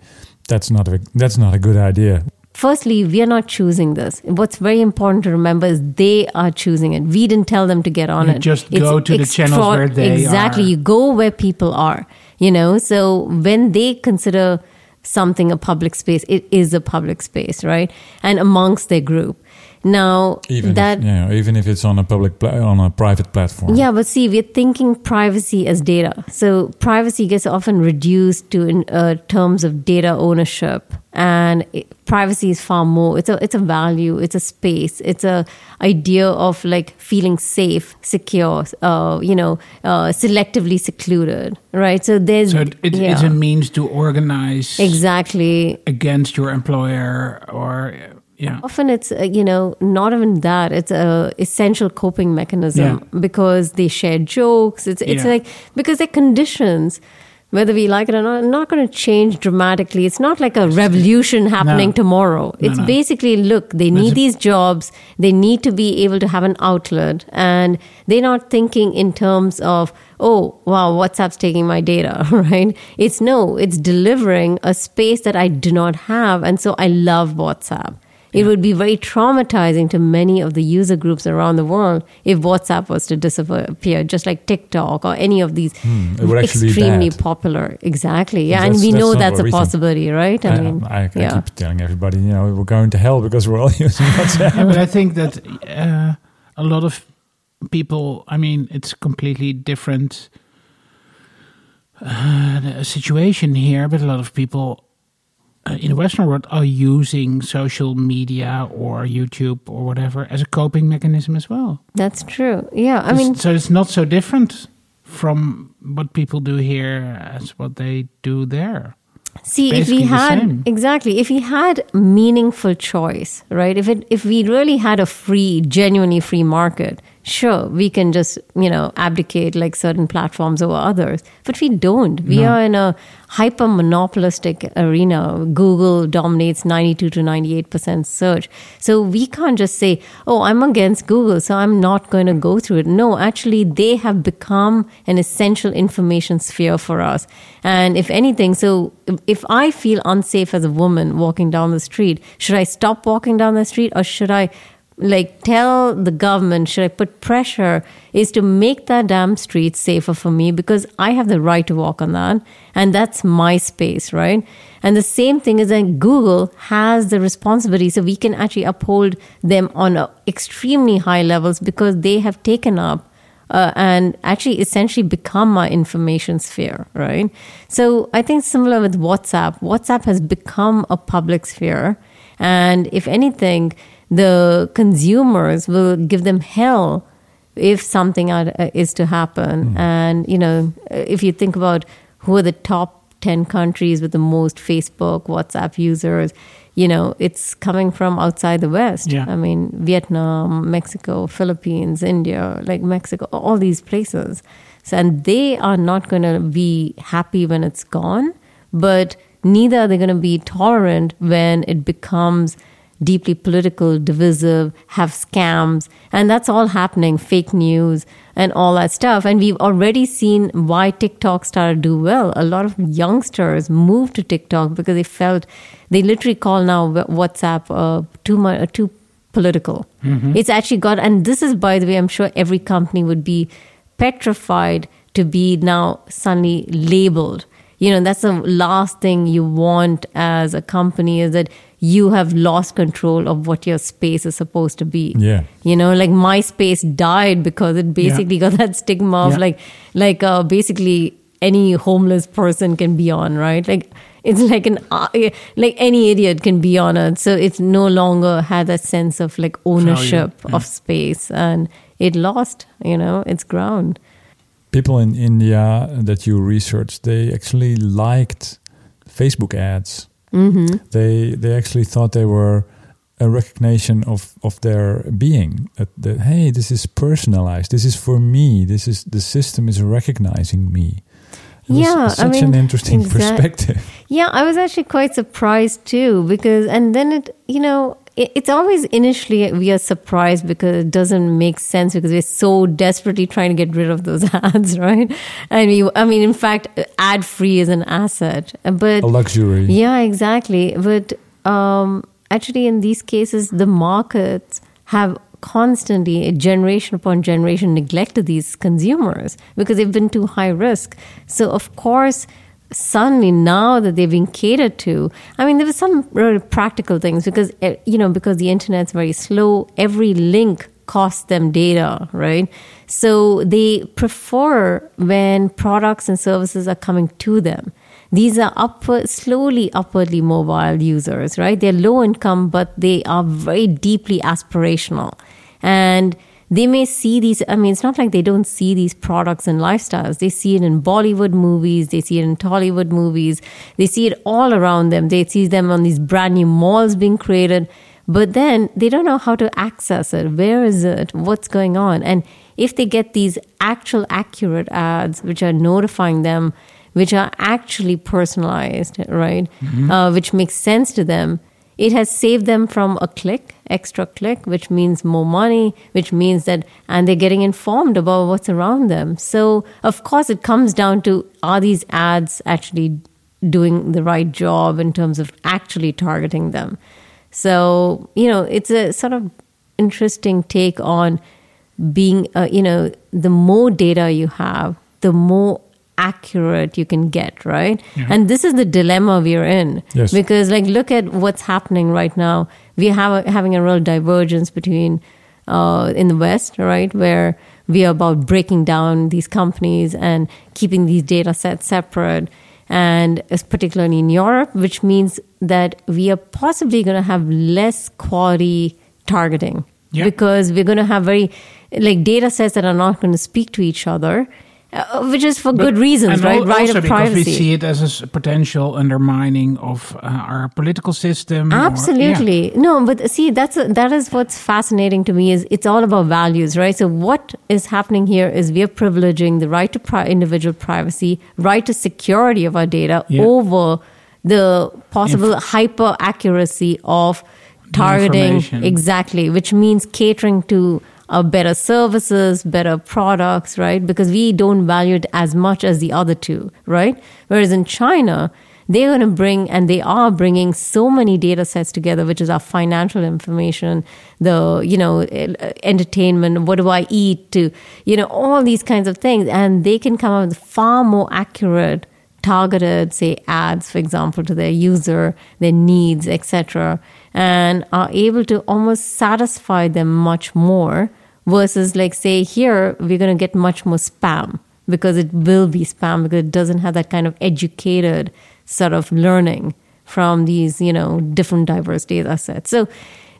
that's not a that's not a good idea. Firstly, we are not choosing this. What's very important to remember is they are choosing it. We didn't tell them to get on You it. just go to the channels where they exactly. are. You go where people are. You know, so when they consider something a public space, it is a public space, right? And amongst their group. Now Even that if, you know, even if it's on a public pla- on a private platform. yeah, but see, we're thinking privacy as data. So privacy gets often reduced to in uh, terms of data ownership, and it, privacy is far more. It's a it's a value. It's a space. It's a idea of like feeling safe, secure. Uh, you know, uh, selectively secluded, right? So there's So it, it, yeah, it's a means to organize exactly against your employer or yeah. often it's uh, you know not even that it's a essential coping mechanism Yeah. because they share jokes it's it's Yeah. like because they're conditions whether we like it or not are not going to change dramatically it's not like a revolution happening No. tomorrow it's no. basically look they need these jobs they need to be able to have an outlet and they're not thinking in terms of oh wow whatsapp's taking my data right it's no it's delivering a space that i do not have and so i love whatsapp it would be very traumatizing to many of the user groups around the world if WhatsApp was to disappear, just like TikTok or any of these Hmm, it would actually be extremely popular. Exactly. Yeah. And we that's know that's what a we possibility, right? I, I mean, I, I yeah. keep telling everybody, you know, we're going to hell because we're all using WhatsApp. Yeah, but I think that uh, a lot of people, I mean, it's completely different uh, situation here, but a lot of people uh, in the Western world are using social media or YouTube or whatever as a coping mechanism as well. That's true. Yeah. I mean, so it's not so different from what people do here as what they do there. See, if basically we had exactly, if we had meaningful choice, right? If it, if we really had a free, genuinely free market, sure, we can just you know abdicate like certain platforms over others. But we don't. We No. are in a hyper monopolistic arena. Google dominates ninety two to ninety eight percent search, so we can't just say, "Oh, I'm against Google, so I'm not going to go through it." No, actually, they have become an essential information sphere for us. And if anything, so if I feel unsafe as a woman walking down the street, should I stop walking down the street or should I like tell the government, should I put pressure is to make that damn street safer for me because I have the right to walk on that. And that's my space, right? And the same thing is that Google has the responsibility. So we can actually uphold them on extremely high levels because they have taken up uh, and actually essentially become our information sphere, right? So I think similar with WhatsApp, WhatsApp has become a public sphere. And if anything, the consumers will give them hell if something uh, is to happen. And, you know, if you think about who are the top 10 countries with the most Facebook, WhatsApp users, you know, it's coming from outside the West. Yeah. I mean, Vietnam, Mexico, Philippines, India, like Mexico, all these places. So, and they are not going to be happy when it's gone, but neither are they going to be tolerant when it becomes deeply political, divisive, have scams, and that's all happening, fake news and all that stuff. And we've already seen why TikTok started to do well. A lot of youngsters moved to TikTok because they felt they literally call now WhatsApp uh, too much, uh, too political. It's actually got, and this is by the way, I'm sure every company would be petrified to be now suddenly labeled. You know, that's the last thing you want as a company is that you have lost control of what your space is supposed to be. Yeah. You know, like MySpace died because it basically got that stigma of Yeah. like, like uh, basically any homeless person can be on, right? Like it's like an uh, like any idiot can be on it. So it's no longer had that sense of like ownership yeah. of space, and it lost, you know, its ground. People in India that you researched, they actually liked Facebook ads. Mm-hmm. They they actually thought they were a recognition of of their being. That, that hey, this is personalized. This is for me. This is the system is recognizing me. It Yeah, I such mean, an interesting perspective. Yeah, I was actually quite surprised too because, and then it, you know, it's always initially we are surprised because it doesn't make sense because we're so desperately trying to get rid of those ads, right? And we, I mean, in fact, ad free is an asset, but A luxury. yeah, exactly. But um, actually, in these cases, the markets have constantly, generation upon generation, neglected these consumers because they've been too high risk. So, of course, suddenly now that they're being catered to, I mean, there were some really practical things because, eh, you know, because the internet's very slow, every link costs them data, right? So they prefer when products and services are coming to them. These are upward, slowly upwardly mobile users, right? They're low income, but they are very deeply aspirational. And they may see these, I mean, it's not like they don't see these products and lifestyles. They see it in Bollywood movies, they see it in Tollywood movies, they see it all around them. They see them on these brand new malls being created, but then they don't know how to access it. Where is it? What's going on? And if they get these actual accurate ads, which are notifying them, which are actually personalized, right? Uh, which makes sense to them. It has saved them from a click, extra click, which means more money, which means that, and they're getting informed about what's around them. So, of course, it comes down to are these ads actually doing the right job in terms of actually targeting them? So, you know, it's a sort of interesting take on being, uh, you know, the more data you have, the more accurate you can get, right? And this is the dilemma we're in. Yes. Because, like, look at what's happening right now. We have a, having a real divergence between uh, in the West, right, where we are about breaking down these companies and keeping these data sets separate, and particularly in Europe, which means that we are possibly going to have less quality targeting Yeah. because we're going to have very like data sets that are not going to speak to each other, uh, which is for good reasons, right? right also of because privacy. we see it as a potential undermining of uh, our political system. or- yeah. Absolutely. No, but see, that's that is what's fascinating to me is it's all about values, right? So what is happening here is we are privileging the right to pri- individual privacy, right to security of our data Yeah. over the possible hyper accuracy of targeting exactly, which means catering to uh, better services, better products, right? Because we don't value it as much as the other two, right? Whereas in China, they're going to bring and they are bringing so many data sets together which is our financial information the you know eh, entertainment what do i eat to you know all these kinds of things and they can come up with far more accurate targeted say ads for example to their user their needs etc and are able to almost satisfy them much more versus like say here we're going to get much more spam because it will be spam because it doesn't have that kind of educated sort of learning from these you know different diverse data sets. So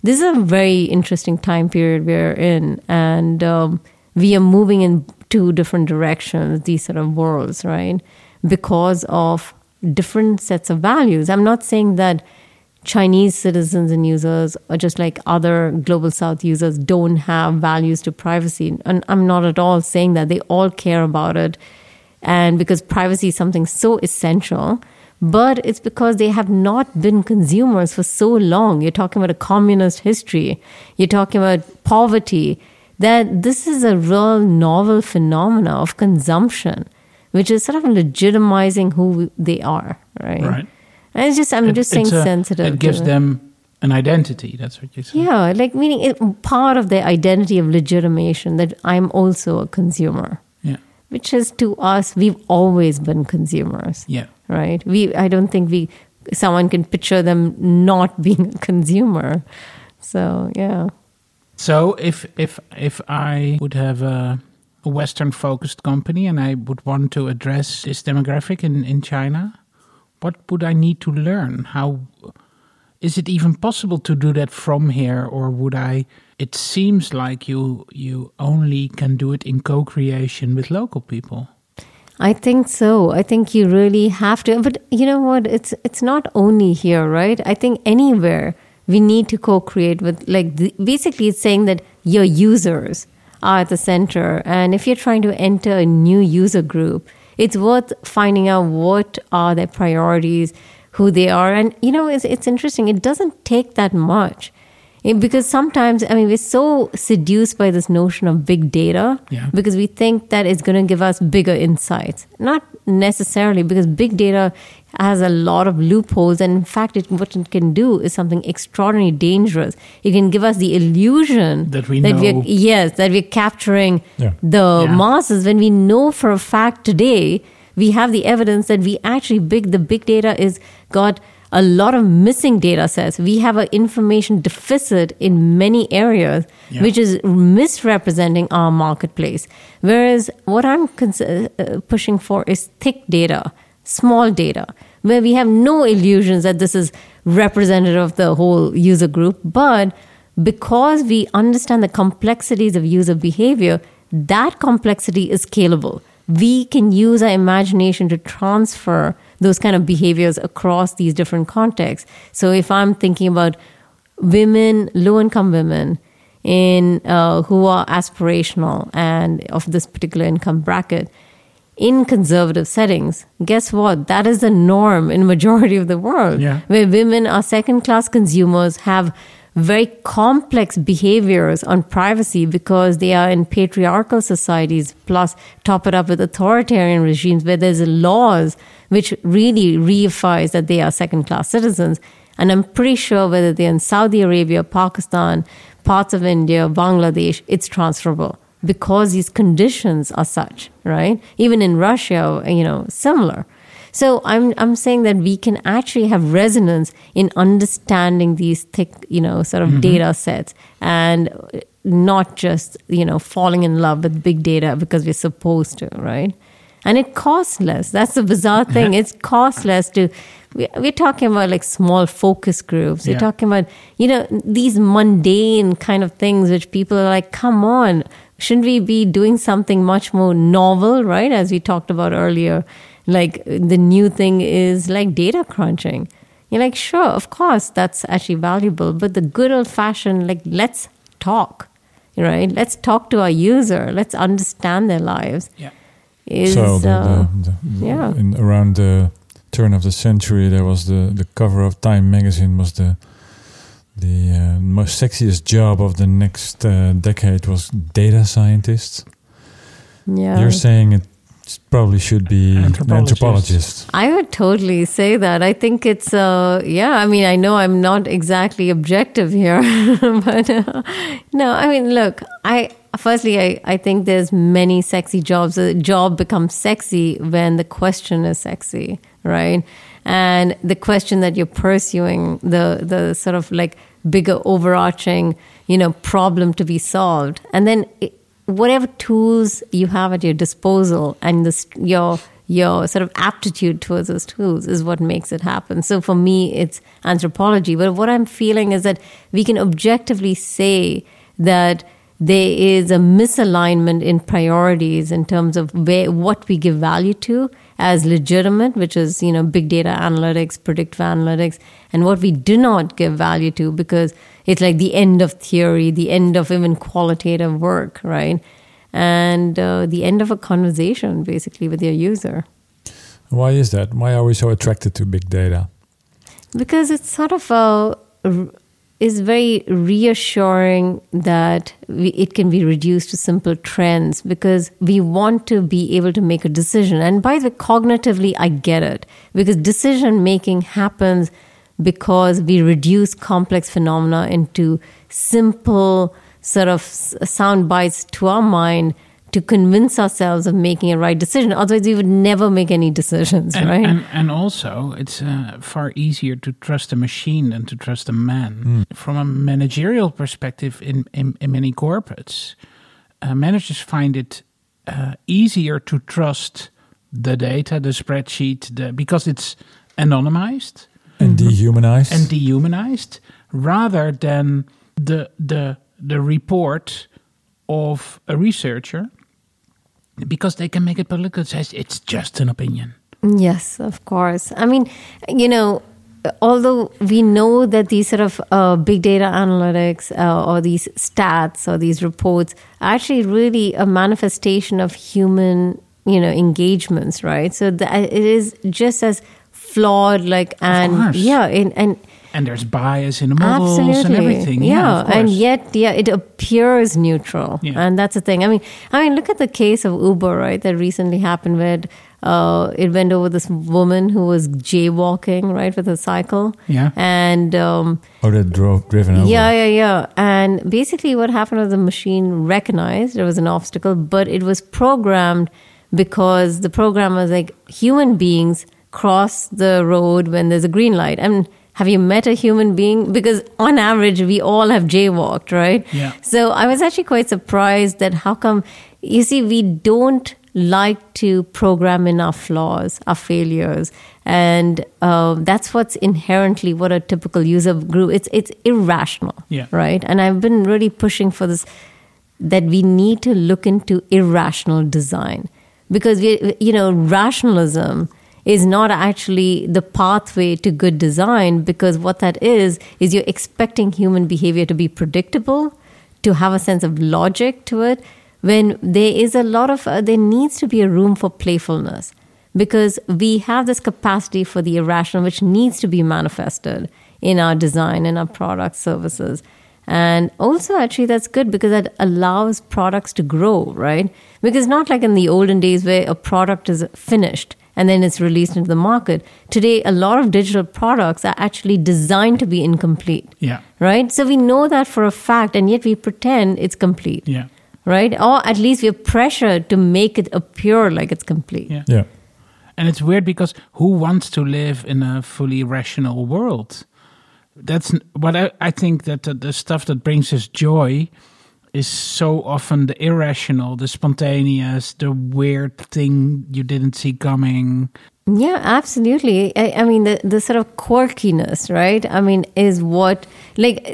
this is a very interesting time period we're in and um, we are moving in two different directions these sort of worlds right? Because of different sets of values. I'm not saying that Chinese citizens and users, or just like other global south users, don't have values to privacy. And I'm not at all saying that. They all care about it. And because privacy is something so essential, but it's because they have not been consumers for so long. You're talking about a communist history, you're talking about poverty, that this is a real novel phenomena of consumption, which is sort of legitimizing who they are, right? Right. And it's just, I'm It- just saying a- sensitive. It gives them an identity. That's what you say. Yeah, like meaning it, part of their identity of legitimation that I'm also a consumer, Yeah. which is to us, we've always been consumers, Yeah. right? We, I don't think we, someone can picture them not being a consumer. So, yeah. So if if if I would have a, a Western focused company and I would want to address this demographic in, in China, what would I need to learn? How is it even possible to do that from here or would I it seems like you you only can do it in co-creation with local people. I think so. I think you really have to. But you know what? It's it's not only here, right? I think anywhere we need to co-create with like the, basically it's saying that your users are at the center, and if you're trying to enter a new user group, it's worth finding out what are their priorities, who they are, and you know it's it's interesting. It doesn't take that much. Because sometimes, I mean, we're so seduced by this notion of big data Yeah. because we think that it's going to give us bigger insights. Not necessarily, because big data has a lot of loopholes, and in fact, it, what it can do is something extraordinarily dangerous. It can give us the illusion That we that we're yes that we're capturing Yeah. the Yeah. masses when we know for a fact today we have the evidence that we actually big the big data is got a lot of missing data sets we have an information deficit in many areas Yeah. which is misrepresenting our marketplace whereas what i'm cons- uh, pushing for is thick data small data where we have no illusions that this is representative of the whole user group but because we understand the complexities of user behavior, that complexity is scalable. We can use our imagination to transfer those kind of behaviors across these different contexts. So if I'm thinking about women, low income women, in uh, who are aspirational and of this particular income bracket, in conservative settings, guess what? That is the norm in majority of the world, Yeah. where women are second class consumers, have very complex behaviors on privacy because they are in patriarchal societies, plus top it up with authoritarian regimes where there's laws which really reifies that they are second class citizens. And I'm pretty sure whether they're in Saudi Arabia, Pakistan, parts of India, Bangladesh, it's transferable because these conditions are such, right? Even in Russia, you know, similar. So I'm I'm saying that we can actually have resonance in understanding these thick, you know, sort of mm-hmm. data sets and not just, you know, falling in love with big data because we're supposed to, right? And it costs less. That's the bizarre thing. It's cost less to we- we're talking about like small focus groups. We're Yeah. talking about, you know, these mundane kind of things which people are like, come on, shouldn't we be doing something much more novel, right? As we talked about earlier, like the new thing is like data crunching. You're like, sure, of course, that's actually valuable, but the good old fashioned, like, let's talk, right? Let's talk to our user. Let's understand their lives. Yeah. Is so the, uh, the, the, yeah. in around the turn of the century, there was the the cover of Time magazine was the the uh, most sexiest job of the next uh, decade was data scientist. yeah. You're saying it probably should be an Anthropologist. anthropologist. I would totally say that. I think it's, uh, yeah, I mean, I know I'm not exactly objective here, but uh, no, I mean, look, I, firstly, I, I think there's many sexy jobs. A job becomes sexy when the question is sexy, right? And the question that you're pursuing, the, the sort of like bigger overarching, you know, problem to be solved. And then it, whatever tools you have at your disposal and this, your your sort of aptitude towards those tools is what makes it happen. So for me, it's anthropology. But what I'm feeling is that we can objectively say that there is a misalignment in priorities in terms of where what we give value to as legitimate, which is you know big data analytics, predictive analytics, and what we do not give value to because it's like the end of theory, the end of even qualitative work, right? And uh, the end of a conversation, basically, with your user. Why is that? Why are we so attracted to big data? because it's sort of a is very reassuring that we, it can be reduced to simple trends because we want to be able to make a decision. And by the way cognitively i get it because decision making happens because we reduce complex phenomena into simple sort of sound bites to our mind to convince ourselves of making a right decision otherwise we would never make any decisions And, right and, and also, it's uh, far easier to trust a machine than to trust a man. From a managerial perspective, in, in, in many corporates, uh, managers find it uh, easier to trust the data, the spreadsheet, the, because it's anonymized And dehumanized? and dehumanized, rather than the the the report of a researcher, because they can make it political. Says it's just an opinion. Yes, of course. I mean, you know, although we know that these sort of uh, big data analytics uh, or these stats or these reports are actually really a manifestation of human, you know, engagements, right? So that it is just as flawed, like, and yeah, and, and And there's bias in the models Absolutely. and everything. Yeah, of and yet, yeah, it appears neutral, Yeah. and that's the thing. I mean, I mean, look at the case of Uber, right? That recently happened where uh, it went over this woman who was jaywalking, right, with a cycle. Yeah. and um, Oh, that drove driven over. yeah, yeah, yeah. And basically, what happened was the machine recognized there was an obstacle, but it was programmed because the program was like human beings cross the road when there's a green light. And have you met a human being? Because on average, we all have jaywalked, right? Yeah. So I was actually quite surprised that how come, you see, we don't like to program in our flaws, our failures. And uh, that's what's inherently what a typical user group, it's, it's irrational, Yeah. right? And I've been really pushing for this, that we need to look into irrational design. Because, we, you know, rationalism is not actually the pathway to good design because what that is is you're expecting human behavior to be predictable to have a sense of logic to it when there is a lot of uh, there needs to be a room for playfulness because we have this capacity for the irrational which needs to be manifested in our design in our product services. And also actually that's good because that allows products to grow right? Because not like in the olden days where a product is finished and then it's released into the market today a lot of digital products are actually designed to be incomplete Yeah. right so we know that for a fact and yet we pretend it's complete Yeah. right or at least we're pressured to make it appear like it's complete Yeah. Yeah. And it's weird because who wants to live in a fully rational world? That's what I, I think that the, the stuff that brings us joy is so often the irrational, the spontaneous, the weird thing you didn't see coming. Yeah, absolutely. I, I mean, the, the sort of quirkiness, right? I mean, is what, like,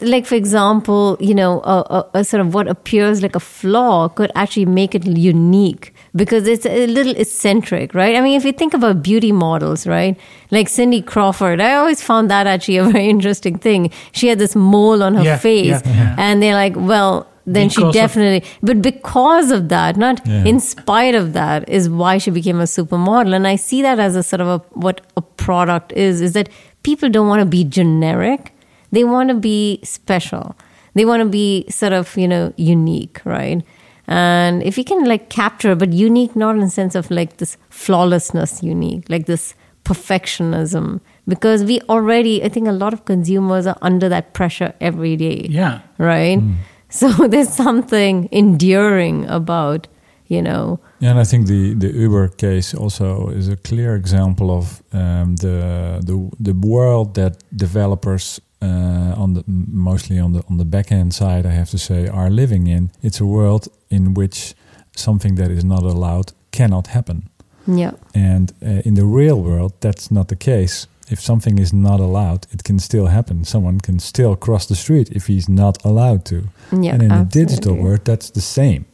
like for example, you know, a, a, a sort of what appears like a flaw could actually make it unique because it's a little eccentric, right? I mean, if you think about beauty models, right? Like Cindy Crawford, I always found that actually a very interesting thing. She had this mole on her Yeah, face, yeah, yeah. and they're like, well, then she Because of- definitely, but because of that, not Yeah. in spite of that, is why she became a supermodel. And I see that as a sort of a, what a product is, is that people don't want to be generic. They want to be special. They want to be sort of, you know, unique, right? And if you can like capture, but unique not in the sense of like this flawlessness unique, like this perfectionism, because we already, I think a lot of consumers are under that pressure every day Yeah. right? Mm. So there's something enduring about, you know, Yeah, and I think the, the Uber case also is a clear example of um, the the the world that developers uh, on the mostly on the on the back end side, I have to say, are living in. It's a world in which something that is not allowed cannot happen, yeah, and uh, in the real world, that's not the case. If something is not allowed, it can still happen. Someone can still cross the street if he's not allowed to. Yeah. and in a digital world, that's the same.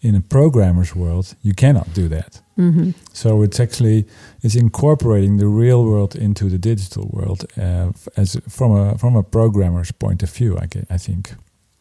In a programmer's world, you cannot do that. Mhm. So it's actually it's incorporating the real world into the digital world uh, as from a from a programmer's point of view. I, I think.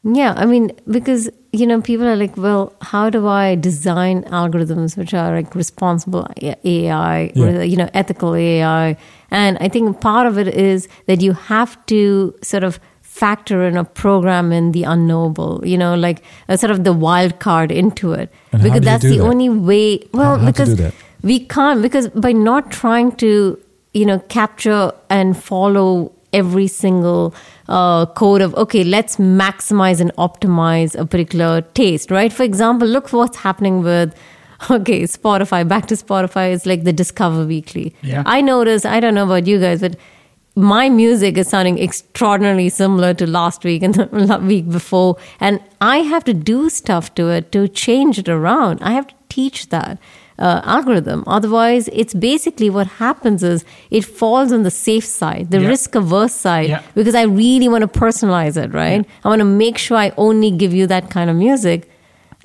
Yeah, I mean, because you know, people are like, well, how do I design algorithms which are like responsible AI, or, you know, ethical AI? And I think part of it is that you have to sort of factor in a program in the unknowable, you know, like a sort of the wild card into it, And how because do you that's do the that? only way. Well, how to because do that? we can't because by not trying to you know capture and follow every single uh, code of okay let's maximize and optimize a particular taste right for example look what's happening with okay spotify back to spotify is like the discover weekly Yeah. i notice i don't know about you guys but my music is sounding extraordinarily similar to last week and the week before. And i have to do stuff to it to change it around. I have to teach that uh, algorithm. Otherwise it's basically what happens is it falls on the safe side the Yeah. risk averse side Yeah. because i really want to personalize it right? I want to make sure i only give you that kind of music.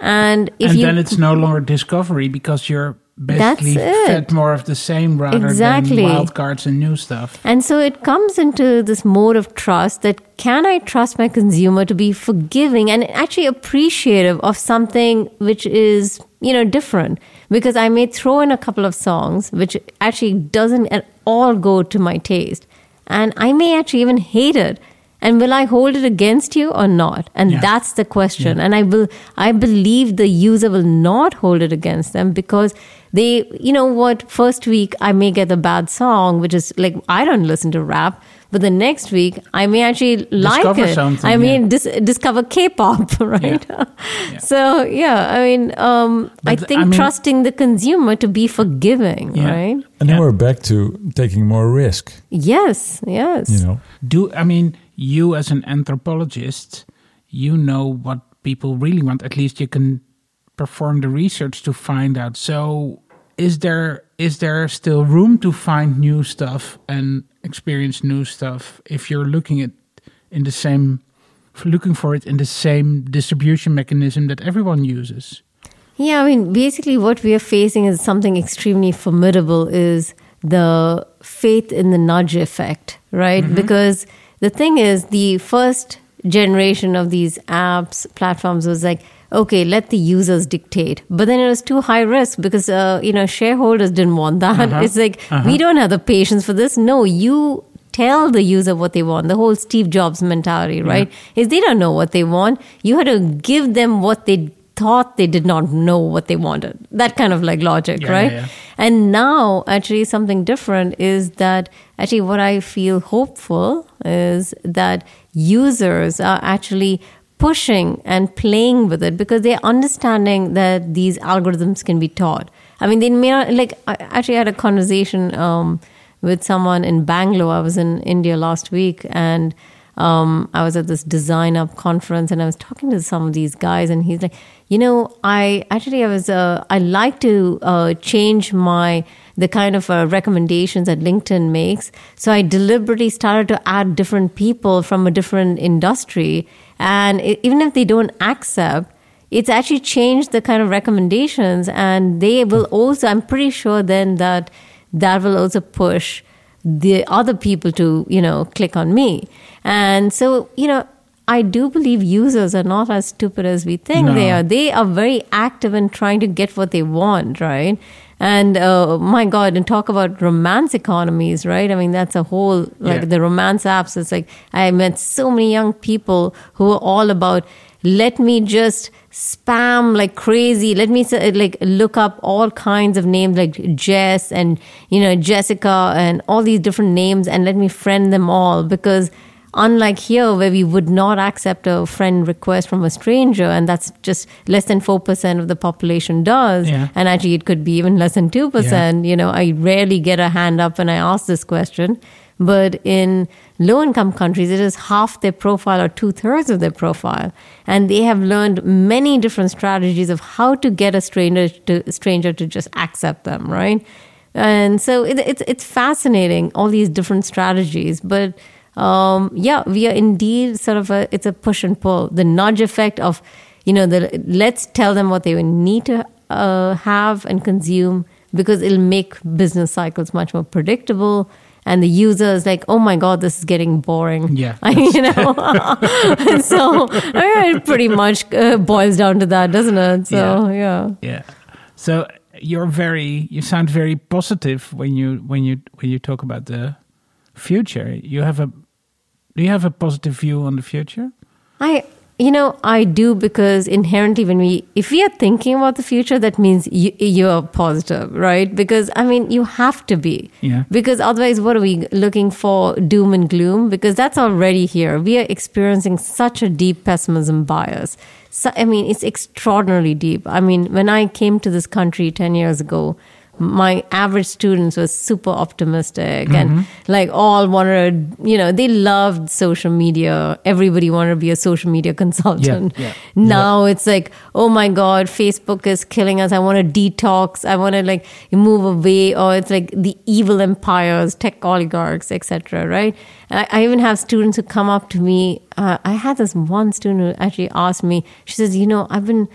And if and you then it's no longer discovery because you're basically That's it. fed more of the same rather Exactly. than wild cards and new stuff. And so it comes into this mode of trust that can I trust my consumer to be forgiving and actually appreciative of something which is, you know, different? Because I may throw in a couple of songs which actually doesn't at all go to my taste. and I may actually even hate it. And will I hold it against you or not? And Yeah. that's the question. And I will, I believe the user will not hold it against them because they, you know what, first week I may get a bad song, which is like, I don't listen to rap. But the next week, I may actually like Discover it. something, I mean, yeah. dis- discover K-pop, right? So yeah, I mean, um, I think I mean- trusting the consumer to be forgiving, Yeah. right? And then Yeah. we're back to taking more risk, Yes, yes. you know. Do I mean you as an anthropologist, you know what people really want. At least you can perform the research to find out. So is there is there still room to find new stuff and experience new stuff if you're looking at in the same looking for it in the same distribution mechanism that everyone uses? Yeah, I mean, basically, what we are facing is something extremely formidable is the faith in the nudge effect, right? Mm-hmm. Because the thing is, the first generation of these apps, platforms was like, okay, let the users dictate. But then it was too high risk because, uh, you know, shareholders didn't want that. It's like, we don't have the patience for this. No, you tell the user what they want the whole steve jobs mentality right is they don't know what they want you had to give them what they thought they did not know what they wanted that kind of like logic Yeah, right yeah, yeah. and now actually something different is that actually what i feel hopeful is that users are actually pushing and playing with it because they're understanding that these algorithms can be taught i mean they may not like i actually had a conversation um, with someone in Bangalore. I was in India last week and um, I was at this design up conference and I was talking to some of these guys and he's like, you know, I actually I was uh, I like to uh, change my the kind of uh, recommendations that LinkedIn makes. So I deliberately started to add different people from a different industry, and e- even if they don't accept, it's actually changed the kind of recommendations and they will also i'm pretty sure then that that will also push the other people to you know click on me. And so you know i do believe users are not as stupid as we think they are. They are very active in trying to get what they want right? And uh, my god and talk about romance economies right? I mean that's a whole like Yeah. the romance apps. It's like i met so many young people who are all about let me just spam like crazy. Let me like look up all kinds of names like jess and you know jessica and all these different names and let me friend them all because unlike here where we would not accept a friend request from a stranger and that's just less than 4% of the population does Yeah. and actually it could be even less than 2% you know i rarely get a hand up when i ask this question but in low income countries it is half their profile or two-thirds of their profile. And they have learned many different strategies of how to get a stranger to stranger to just accept them right? And so it, it's it's fascinating all these different strategies. But um, yeah we are indeed sort of a it's a push and pull. The nudge effect of you know the let's tell them what they need to uh, have and consume because it'll make business cycles much more predictable and the user is like oh my god this is getting boring Yeah, you know and so I mean, it pretty much uh, boils down to that doesn't it so yeah. Yeah. So you're very you sound very positive when you when you when you talk about the future. You have a do you have a positive view on the future? I, you know, I do because inherently, when we, if we are thinking about the future, that means you, you're positive, right? Because I mean, you have to be. Yeah. Because otherwise, what are we looking for? Doom and gloom? Because that's already here. We are experiencing such a deep pessimism bias. So, I mean, it's extraordinarily deep. I mean, when I came to this country 10 years ago, my average students were super optimistic and like all wanted you know they loved social media. Everybody wanted to be a social media consultant. Yeah. now it's like oh my god facebook is killing us. I want to detox. I want to like move away. Or it's like the evil empires tech oligarchs etc right? I, I even have students who come up to me. Uh, i had this one student who actually asked me she says you know i've been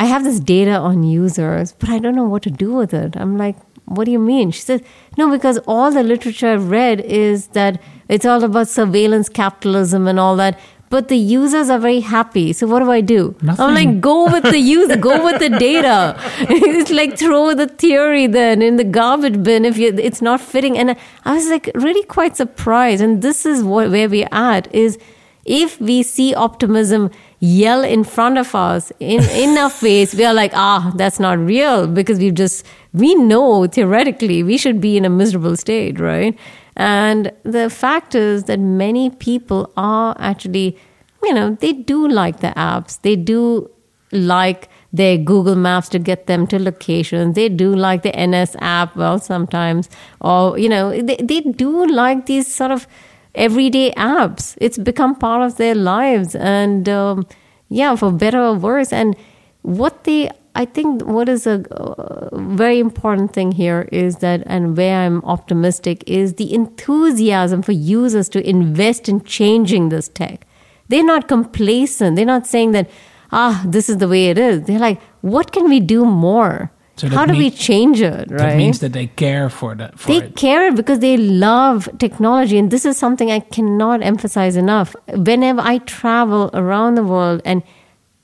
I have this data on users, but I don't know what to do with it. I'm like, what do you mean? She says, no, because all the literature I've read is that it's all about surveillance capitalism and all that. but the users are very happy. So what do I do? Nothing. I'm like, go with the user, go with the data. it's like throw the theory then in the garbage bin if you it's not fitting. And I was like really quite surprised. And this is what, where we're at is if we see optimism yell in front of us in, in our face, we are like, ah, that's not real because we've just, we know theoretically we should be in a miserable state, right? And the fact is that many people are actually, you know, they do like the apps. They do like their Google Maps to get them to locations. They do like the NS app, well, sometimes. Or, you know, they, they do like these sort of everyday apps. It's become part of their lives. And um, yeah, for better or worse. And what they, I think, what is a uh, very important thing here is that, and where I'm optimistic, is the enthusiasm for users to invest in changing this tech. They're not complacent. They're not saying that, ah, this is the way it is. They're like, what can we do more? So How do we change it? Right? That means that they care for that. For they it. care because they love technology and this is something i cannot emphasize enough whenever i travel around the world and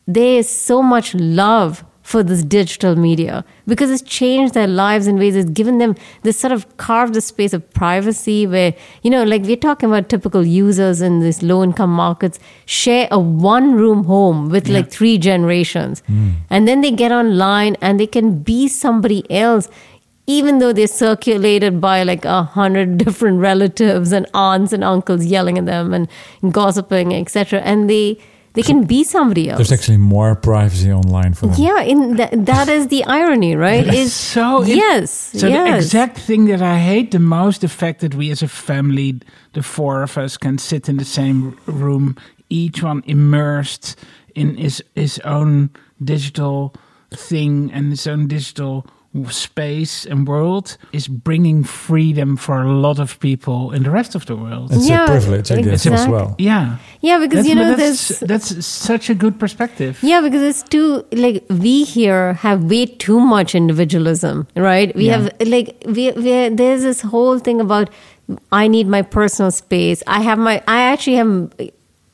there is so much love for this digital media because it's changed their lives in ways it's given them this sort of carved a space of privacy where you know like we're talking about typical users in these low income markets share a one room home with like three generations. Hmm. And then they get online and they can be somebody else even though they're circulated by like a hundred different relatives and aunts and uncles yelling at them and gossiping, etc., and they they can be somebody else. There's actually more privacy online for them. yeah, in that that is the irony, right? Is so it- yes, So yes. the exact thing that I hate the most, the fact that we as a family, the four of us, can sit in the same room, each one immersed in his his own digital thing and his own digital space and world, is bringing freedom for a lot of people in the rest of the world. It's Yeah, a privilege, I guess, as well. yeah, yeah, because That's- you know that's, that's such a good perspective. Yeah, because it's too like we here have way too much individualism, right? We Yeah. have like we we there's this whole thing about I need my personal space. I have my I actually am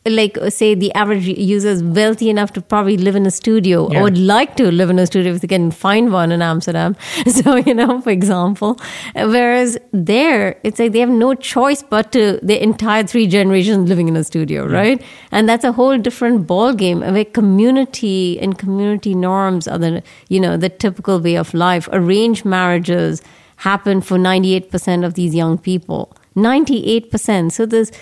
like uh, say the average user is wealthy enough to probably live in a studio Yeah. or would like to live in a studio if they can find one in Amsterdam. So, you know, for example. Whereas there, it's like they have no choice but to the entire three generations living in a studio, right? And that's a whole different ball game where community and community norms are the, you know, the typical way of life. Arranged marriages happen for 98% of these young people. 98%. So there's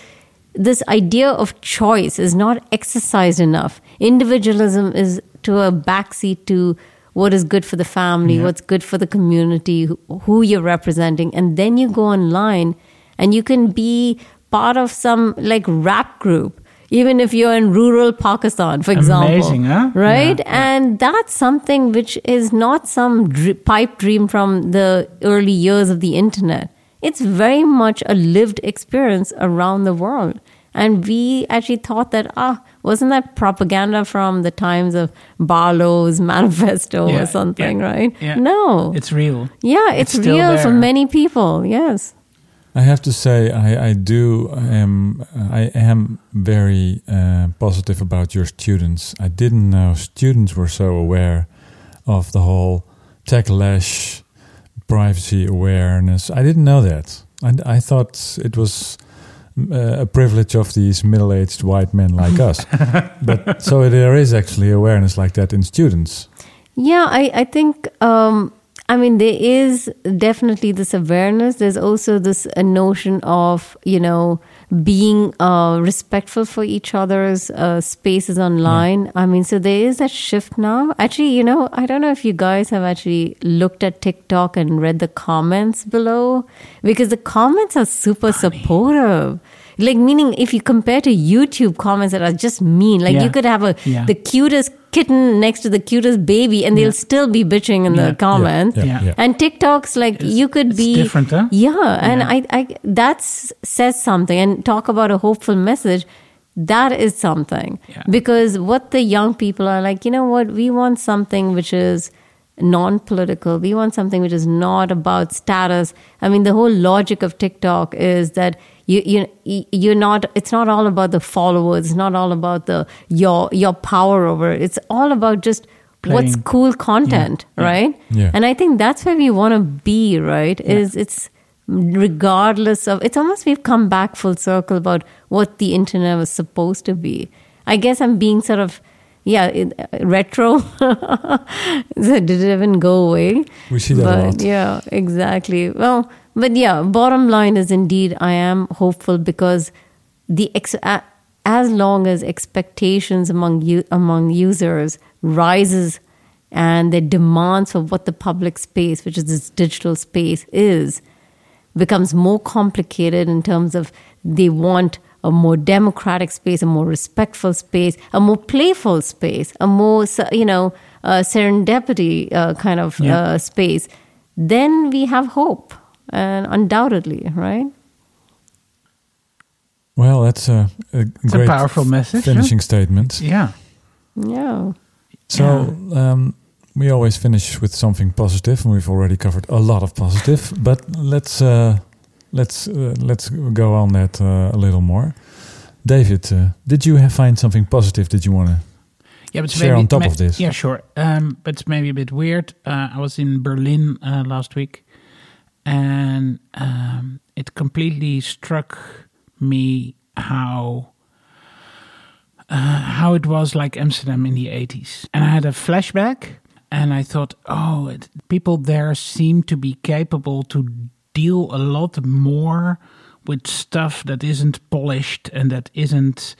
this idea of choice is not exercised enough. Individualism is to a backseat to what is good for the family, Yeah. what's good for the community, who, you're representing. And then you go online and you can be part of some like rap group, even if you're in rural Pakistan, for example. Amazing, huh? Right? Yeah, yeah. And that's something which is not some pipe dream from the early years of the internet. It's very much a lived experience around the world. And we actually thought that, ah, wasn't that propaganda from the times of Barlow's manifesto Yeah, or something, yeah, right? yeah. No. It's real. yeah, it's, it's still real for many people. Yes. I have to say, I, I do am I am very uh, positive about your students. I didn't know students were so aware of the whole techlash privacy awareness. I didn't know that. I, I thought it was uh, a privilege of these middle-aged white men like us. but so there is actually awareness like that in students. Yeah, I, I think, um, I mean, there is definitely this awareness. There's also this uh, notion of, you know, being uh, respectful for each other's uh, spaces online. I mean, so there is that shift now. Actually, you know, I don't know if you guys have actually looked at TikTok and read the comments below because the comments are super supportive. Like, meaning if you compare to YouTube comments that are just mean, like Yeah. you could have a Yeah. the cutest kitten next to the cutest baby and they'll still be bitching in the comments. Yeah, and tiktok's like you could it's be different, huh? yeah and i i that says something. And talk about a hopeful message that is something. Because what the young people are like you know what? We want something which is non-political. We want something which is not about status. I mean the whole logic of tiktok is that you you you're not. It's not all about the followers. It's not all about the your your power over. it. It's all about just what's cool content, Yeah. right? Yeah. And I think that's where we want to be, right? Is it's regardless of it's almost we've come back full circle about what the internet was supposed to be. I guess I'm being sort of yeah it, retro. So Did it even go away? We see that a lot. yeah, exactly. Well, but yeah, bottom line is indeed I am hopeful because the ex- as long as expectations among you among users rises and the demands for what the public space, which is this digital space, is becomes more complicated in terms of they want a more democratic space, a more respectful space, a more playful space, a more you know uh, serendipity uh, kind of Yeah. uh, space. Then we have hope, and undoubtedly, right? Well, that's a, a It's great a powerful message. huh? finishing statement. Yeah. Yeah. So um, we always finish with something positive, and we've already covered a lot of positive. But let's uh, let's uh, let's go on that uh, a little more. David, uh, did you have, find something positive that you want to? Yeah, but Share maybe, on top of this. Yeah, sure. Um, but it's maybe a bit weird. Uh, I was in Berlin uh, last week, and um, it completely struck me how uh, how it was like Amsterdam in the eighties. And I had a flashback, and I thought, oh, it, people there seem to be capable to deal a lot more with stuff that isn't polished and that isn't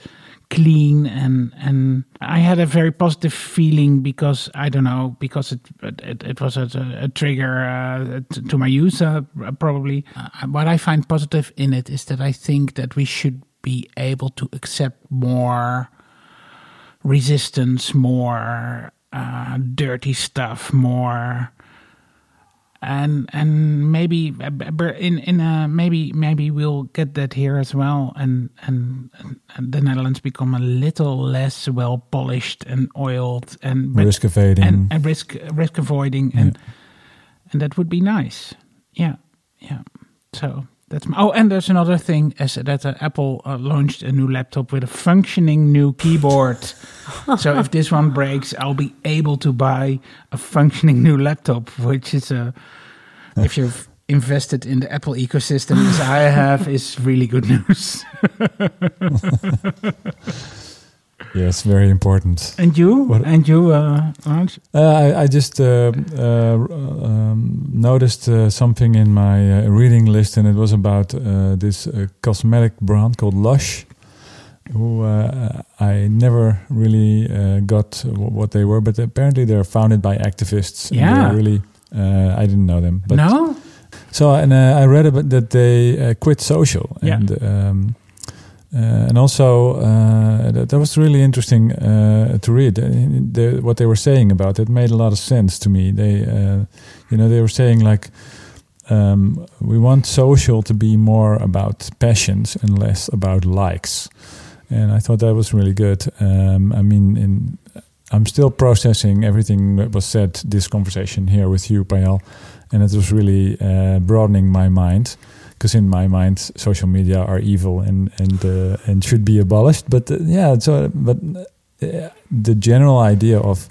clean and and I had a very positive feeling because I don't know because it it, it was a, a trigger uh, to, to my use uh, probably. Uh, what I find positive in it is that I think that we should be able to accept more resistance more uh, dirty stuff more and and maybe in in uh, maybe maybe we'll get that here as well. And, and and the Netherlands become a little less well polished and oiled and Risk evading. and, and risk risk avoiding and and that would be nice. Yeah. Yeah. So that's my, oh and there's another thing is that uh, Apple uh, launched a new laptop with a functioning new keyboard. So if this one breaks I'll be able to buy a functioning new laptop which is a if you've invested in the Apple ecosystem as I have is really good news yes, very important. and you What- and you uh, Raj? Uh, I, I just uh, uh, um, noticed uh, something in my uh, reading list, and it was about uh, this uh, cosmetic brand called Lush, who uh, I never really uh, got what they were, but apparently they're founded by activists. Yeah. really. Uh, I didn't know them, but no so and uh, I read about that they uh, quit social, Yeah. and um, uh, and also uh, that, that was really interesting uh, to read. Uh, the, what they were saying about it made a lot of sense to me. They, uh, you know, they were saying like. Um, we want social to be more about passions and less about likes, and I thought that was really good. Um, I mean, in, I'm still processing everything that was said this conversation here with you, Payal, and it was really uh, broadening my mind because in my mind social media are evil and and uh, and should be abolished but uh, yeah so but uh, the general idea of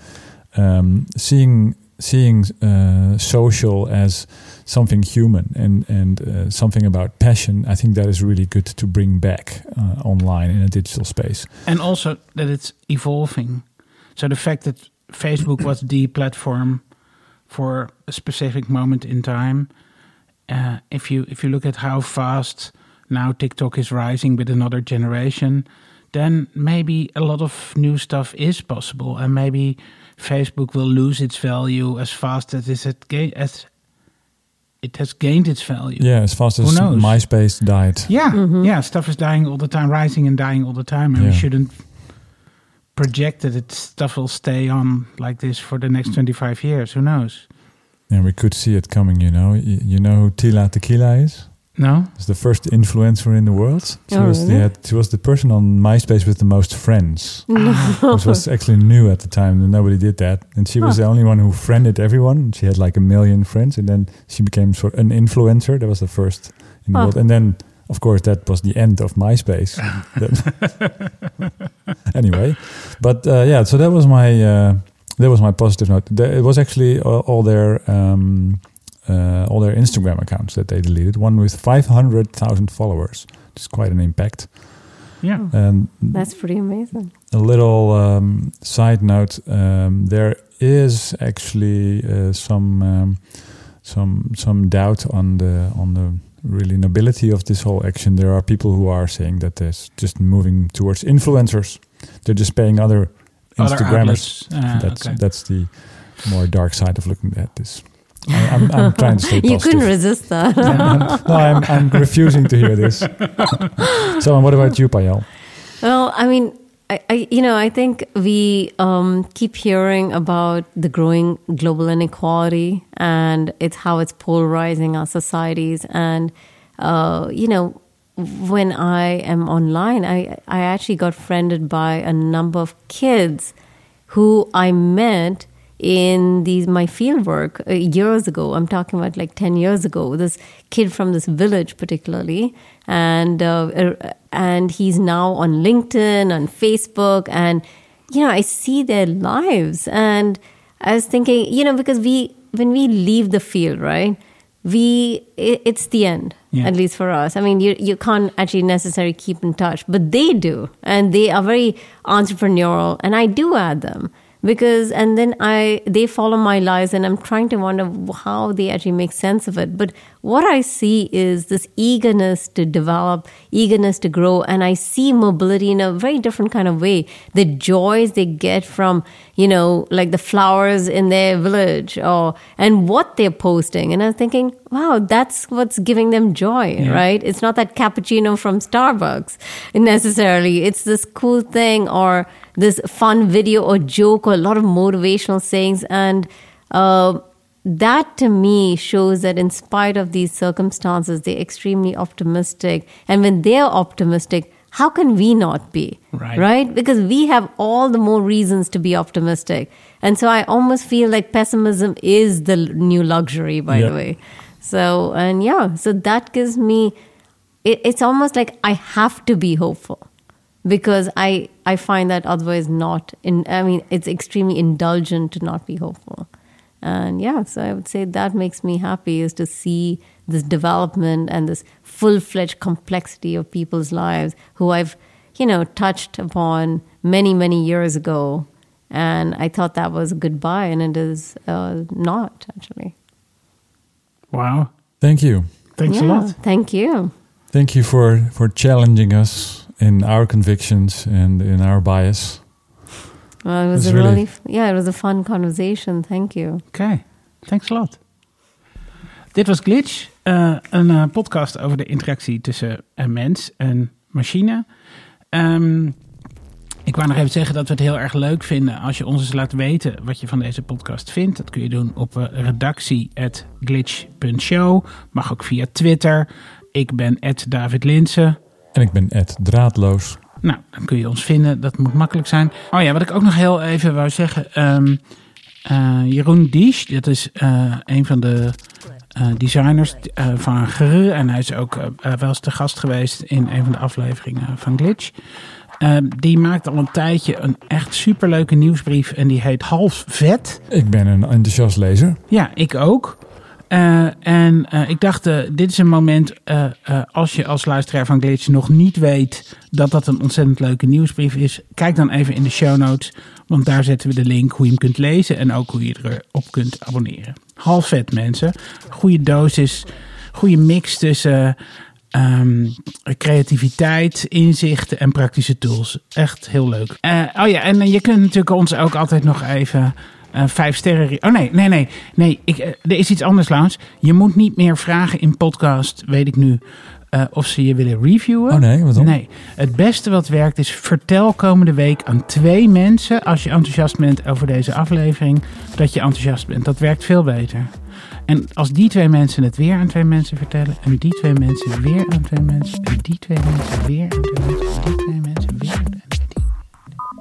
um, seeing seeing uh, social as something human and and uh, something about passion i think that is really good to bring back uh, online in a digital space and also that it's evolving. So the fact that Facebook was the platform for a specific moment in time, uh, if you if you look at how fast now TikTok is rising with another generation, then maybe a lot of new stuff is possible, and maybe Facebook will lose its value as fast as it ga- as it has gained its value. yeah as fast as myspace died Yeah, yeah, stuff is dying all the time, rising and dying all the time, and we shouldn't project that it stuff will stay on like this for the next twenty five years. Who knows? And we could see it coming you know you, you know who tila tequila is No, was the first influencer in the world. She Oh, was really? the she was the person on MySpace with the most friends, which was actually new at the time. and Nobody did that, and she was the only one who friended everyone. She had like a million friends, and then she became sort of an influencer. That was the first in the Huh. world, and then Of course, that was the end of MySpace. Anyway, but uh, yeah, so that was my uh, that was my positive note. It was actually all, all their um, uh, all their Instagram accounts that they deleted. One with five hundred thousand followers, which is quite an impact. Yeah, And That's pretty amazing. a little um, side note: um, there is actually uh, some um, some some doubt on the on the really nobility of this whole action. There are people who are saying that there's just moving towards influencers. They're just paying other Other Instagrammers. outlets. Ah, that's okay. that's the more dark side of looking at this. I, I'm, I'm trying to stay You couldn't resist that. no, I'm, I'm refusing to hear this. so, what about you, Payal? Well, I mean, I, I you know, I think we um, keep hearing about the growing global inequality and it's how it's polarizing our societies. And uh, you know, when I am online, I I actually got friended by a number of kids who I met in these my field work uh, years ago. I'm talking about like ten years ago. This kid from this village, particularly, and uh, uh, and he's now on LinkedIn, on Facebook, and you know I see their lives, and I was thinking, you know, because we when we leave the field, right? We it, it's the end Yeah. at least for us. I mean, you you can't actually necessarily keep in touch, but they do, and they are very entrepreneurial, and I do add them because, and then I they follow my lives, and I'm trying to wonder how they actually make sense of it. But what I see is this eagerness to develop, eagerness to grow, and I see mobility in a very different kind of way. The joys they get from you know like the flowers in their village, or and what they're posting, and I'm thinking, wow, that's what's giving them joy, Yeah. right? It's not that cappuccino from Starbucks necessarily. It's this cool thing or this fun video or joke or a lot of motivational sayings. And uh, that to me shows that in spite of these circumstances, they're extremely optimistic. And when they're optimistic, how can we not be? Right. Right? Because we have all the more reasons to be optimistic. And so I almost feel like pessimism is the new luxury, by Yeah. the way. So, and yeah, so that gives me, it, it's almost like I have to be hopeful because I, I find that otherwise not, in, I mean, it's extremely indulgent to not be hopeful. And yeah, so I would say that makes me happy is to see this development and this full fledged complexity of people's lives who I've, you know, touched upon many, many years ago. And I thought that was goodbye, and it is uh, not actually. Wow. Thank you. Thanks a lot. Thank you. Thank you for for challenging us in our convictions and in our bias. Well, it was a really- really, yeah, it was a fun conversation. Thank you. Oké, thanks a lot. Dit was Glitch, eh, een eh, podcast over de interactie tussen een mens en machine. Ehm, ik wou nog even zeggen dat we het heel erg leuk vinden als je ons eens laat weten wat je van deze podcast vindt. Dat kun je doen op uh, redactie.glitch.show. Mag ook via Twitter. Ik ben David Linsen. En ik ben Ed Draadloos. Nou, dan kun je ons vinden. Dat moet makkelijk zijn. Oh ja, wat ik ook nog heel even wou zeggen. ehm, eh, Jeroen Diesch, dat is eh, een van de eh, designers van Gru. En hij is ook wel eens te gast geweest in een van de afleveringen van Glitch. Ehm, die maakt al een tijdje een echt superleuke nieuwsbrief. En die heet Half Vet. Ik ben een enthousiast lezer. Ja, ik ook. Eh, en eh, ik dacht, eh, dit is een moment als je als luisteraar van Glitch nog niet weet dat dat een ontzettend leuke nieuwsbrief is. Kijk dan even in de show notes, want daar zetten we de link hoe je hem kunt lezen en ook hoe je erop kunt abonneren. Half vet mensen. Goede dosis, goede mix tussen ehm, creativiteit, inzichten en praktische tools. Echt heel leuk. Oh ja, en je kunt natuurlijk ons ook altijd nog even eh, vijf sterren. re- Oh nee, nee, nee. nee ik, eh, er is iets anders, Laans. Je moet niet meer vragen in podcast, weet ik nu, eh, of ze je willen reviewen. Oh nee, wat dan? Nee, het beste wat werkt is vertel komende week aan twee mensen, als je enthousiast bent over deze aflevering, dat je enthousiast bent. Dat werkt veel beter. En als die twee mensen het weer aan twee mensen vertellen, en die twee mensen weer aan twee mensen, en die twee mensen weer aan twee mensen, en die twee mensen weer aan twee mensen.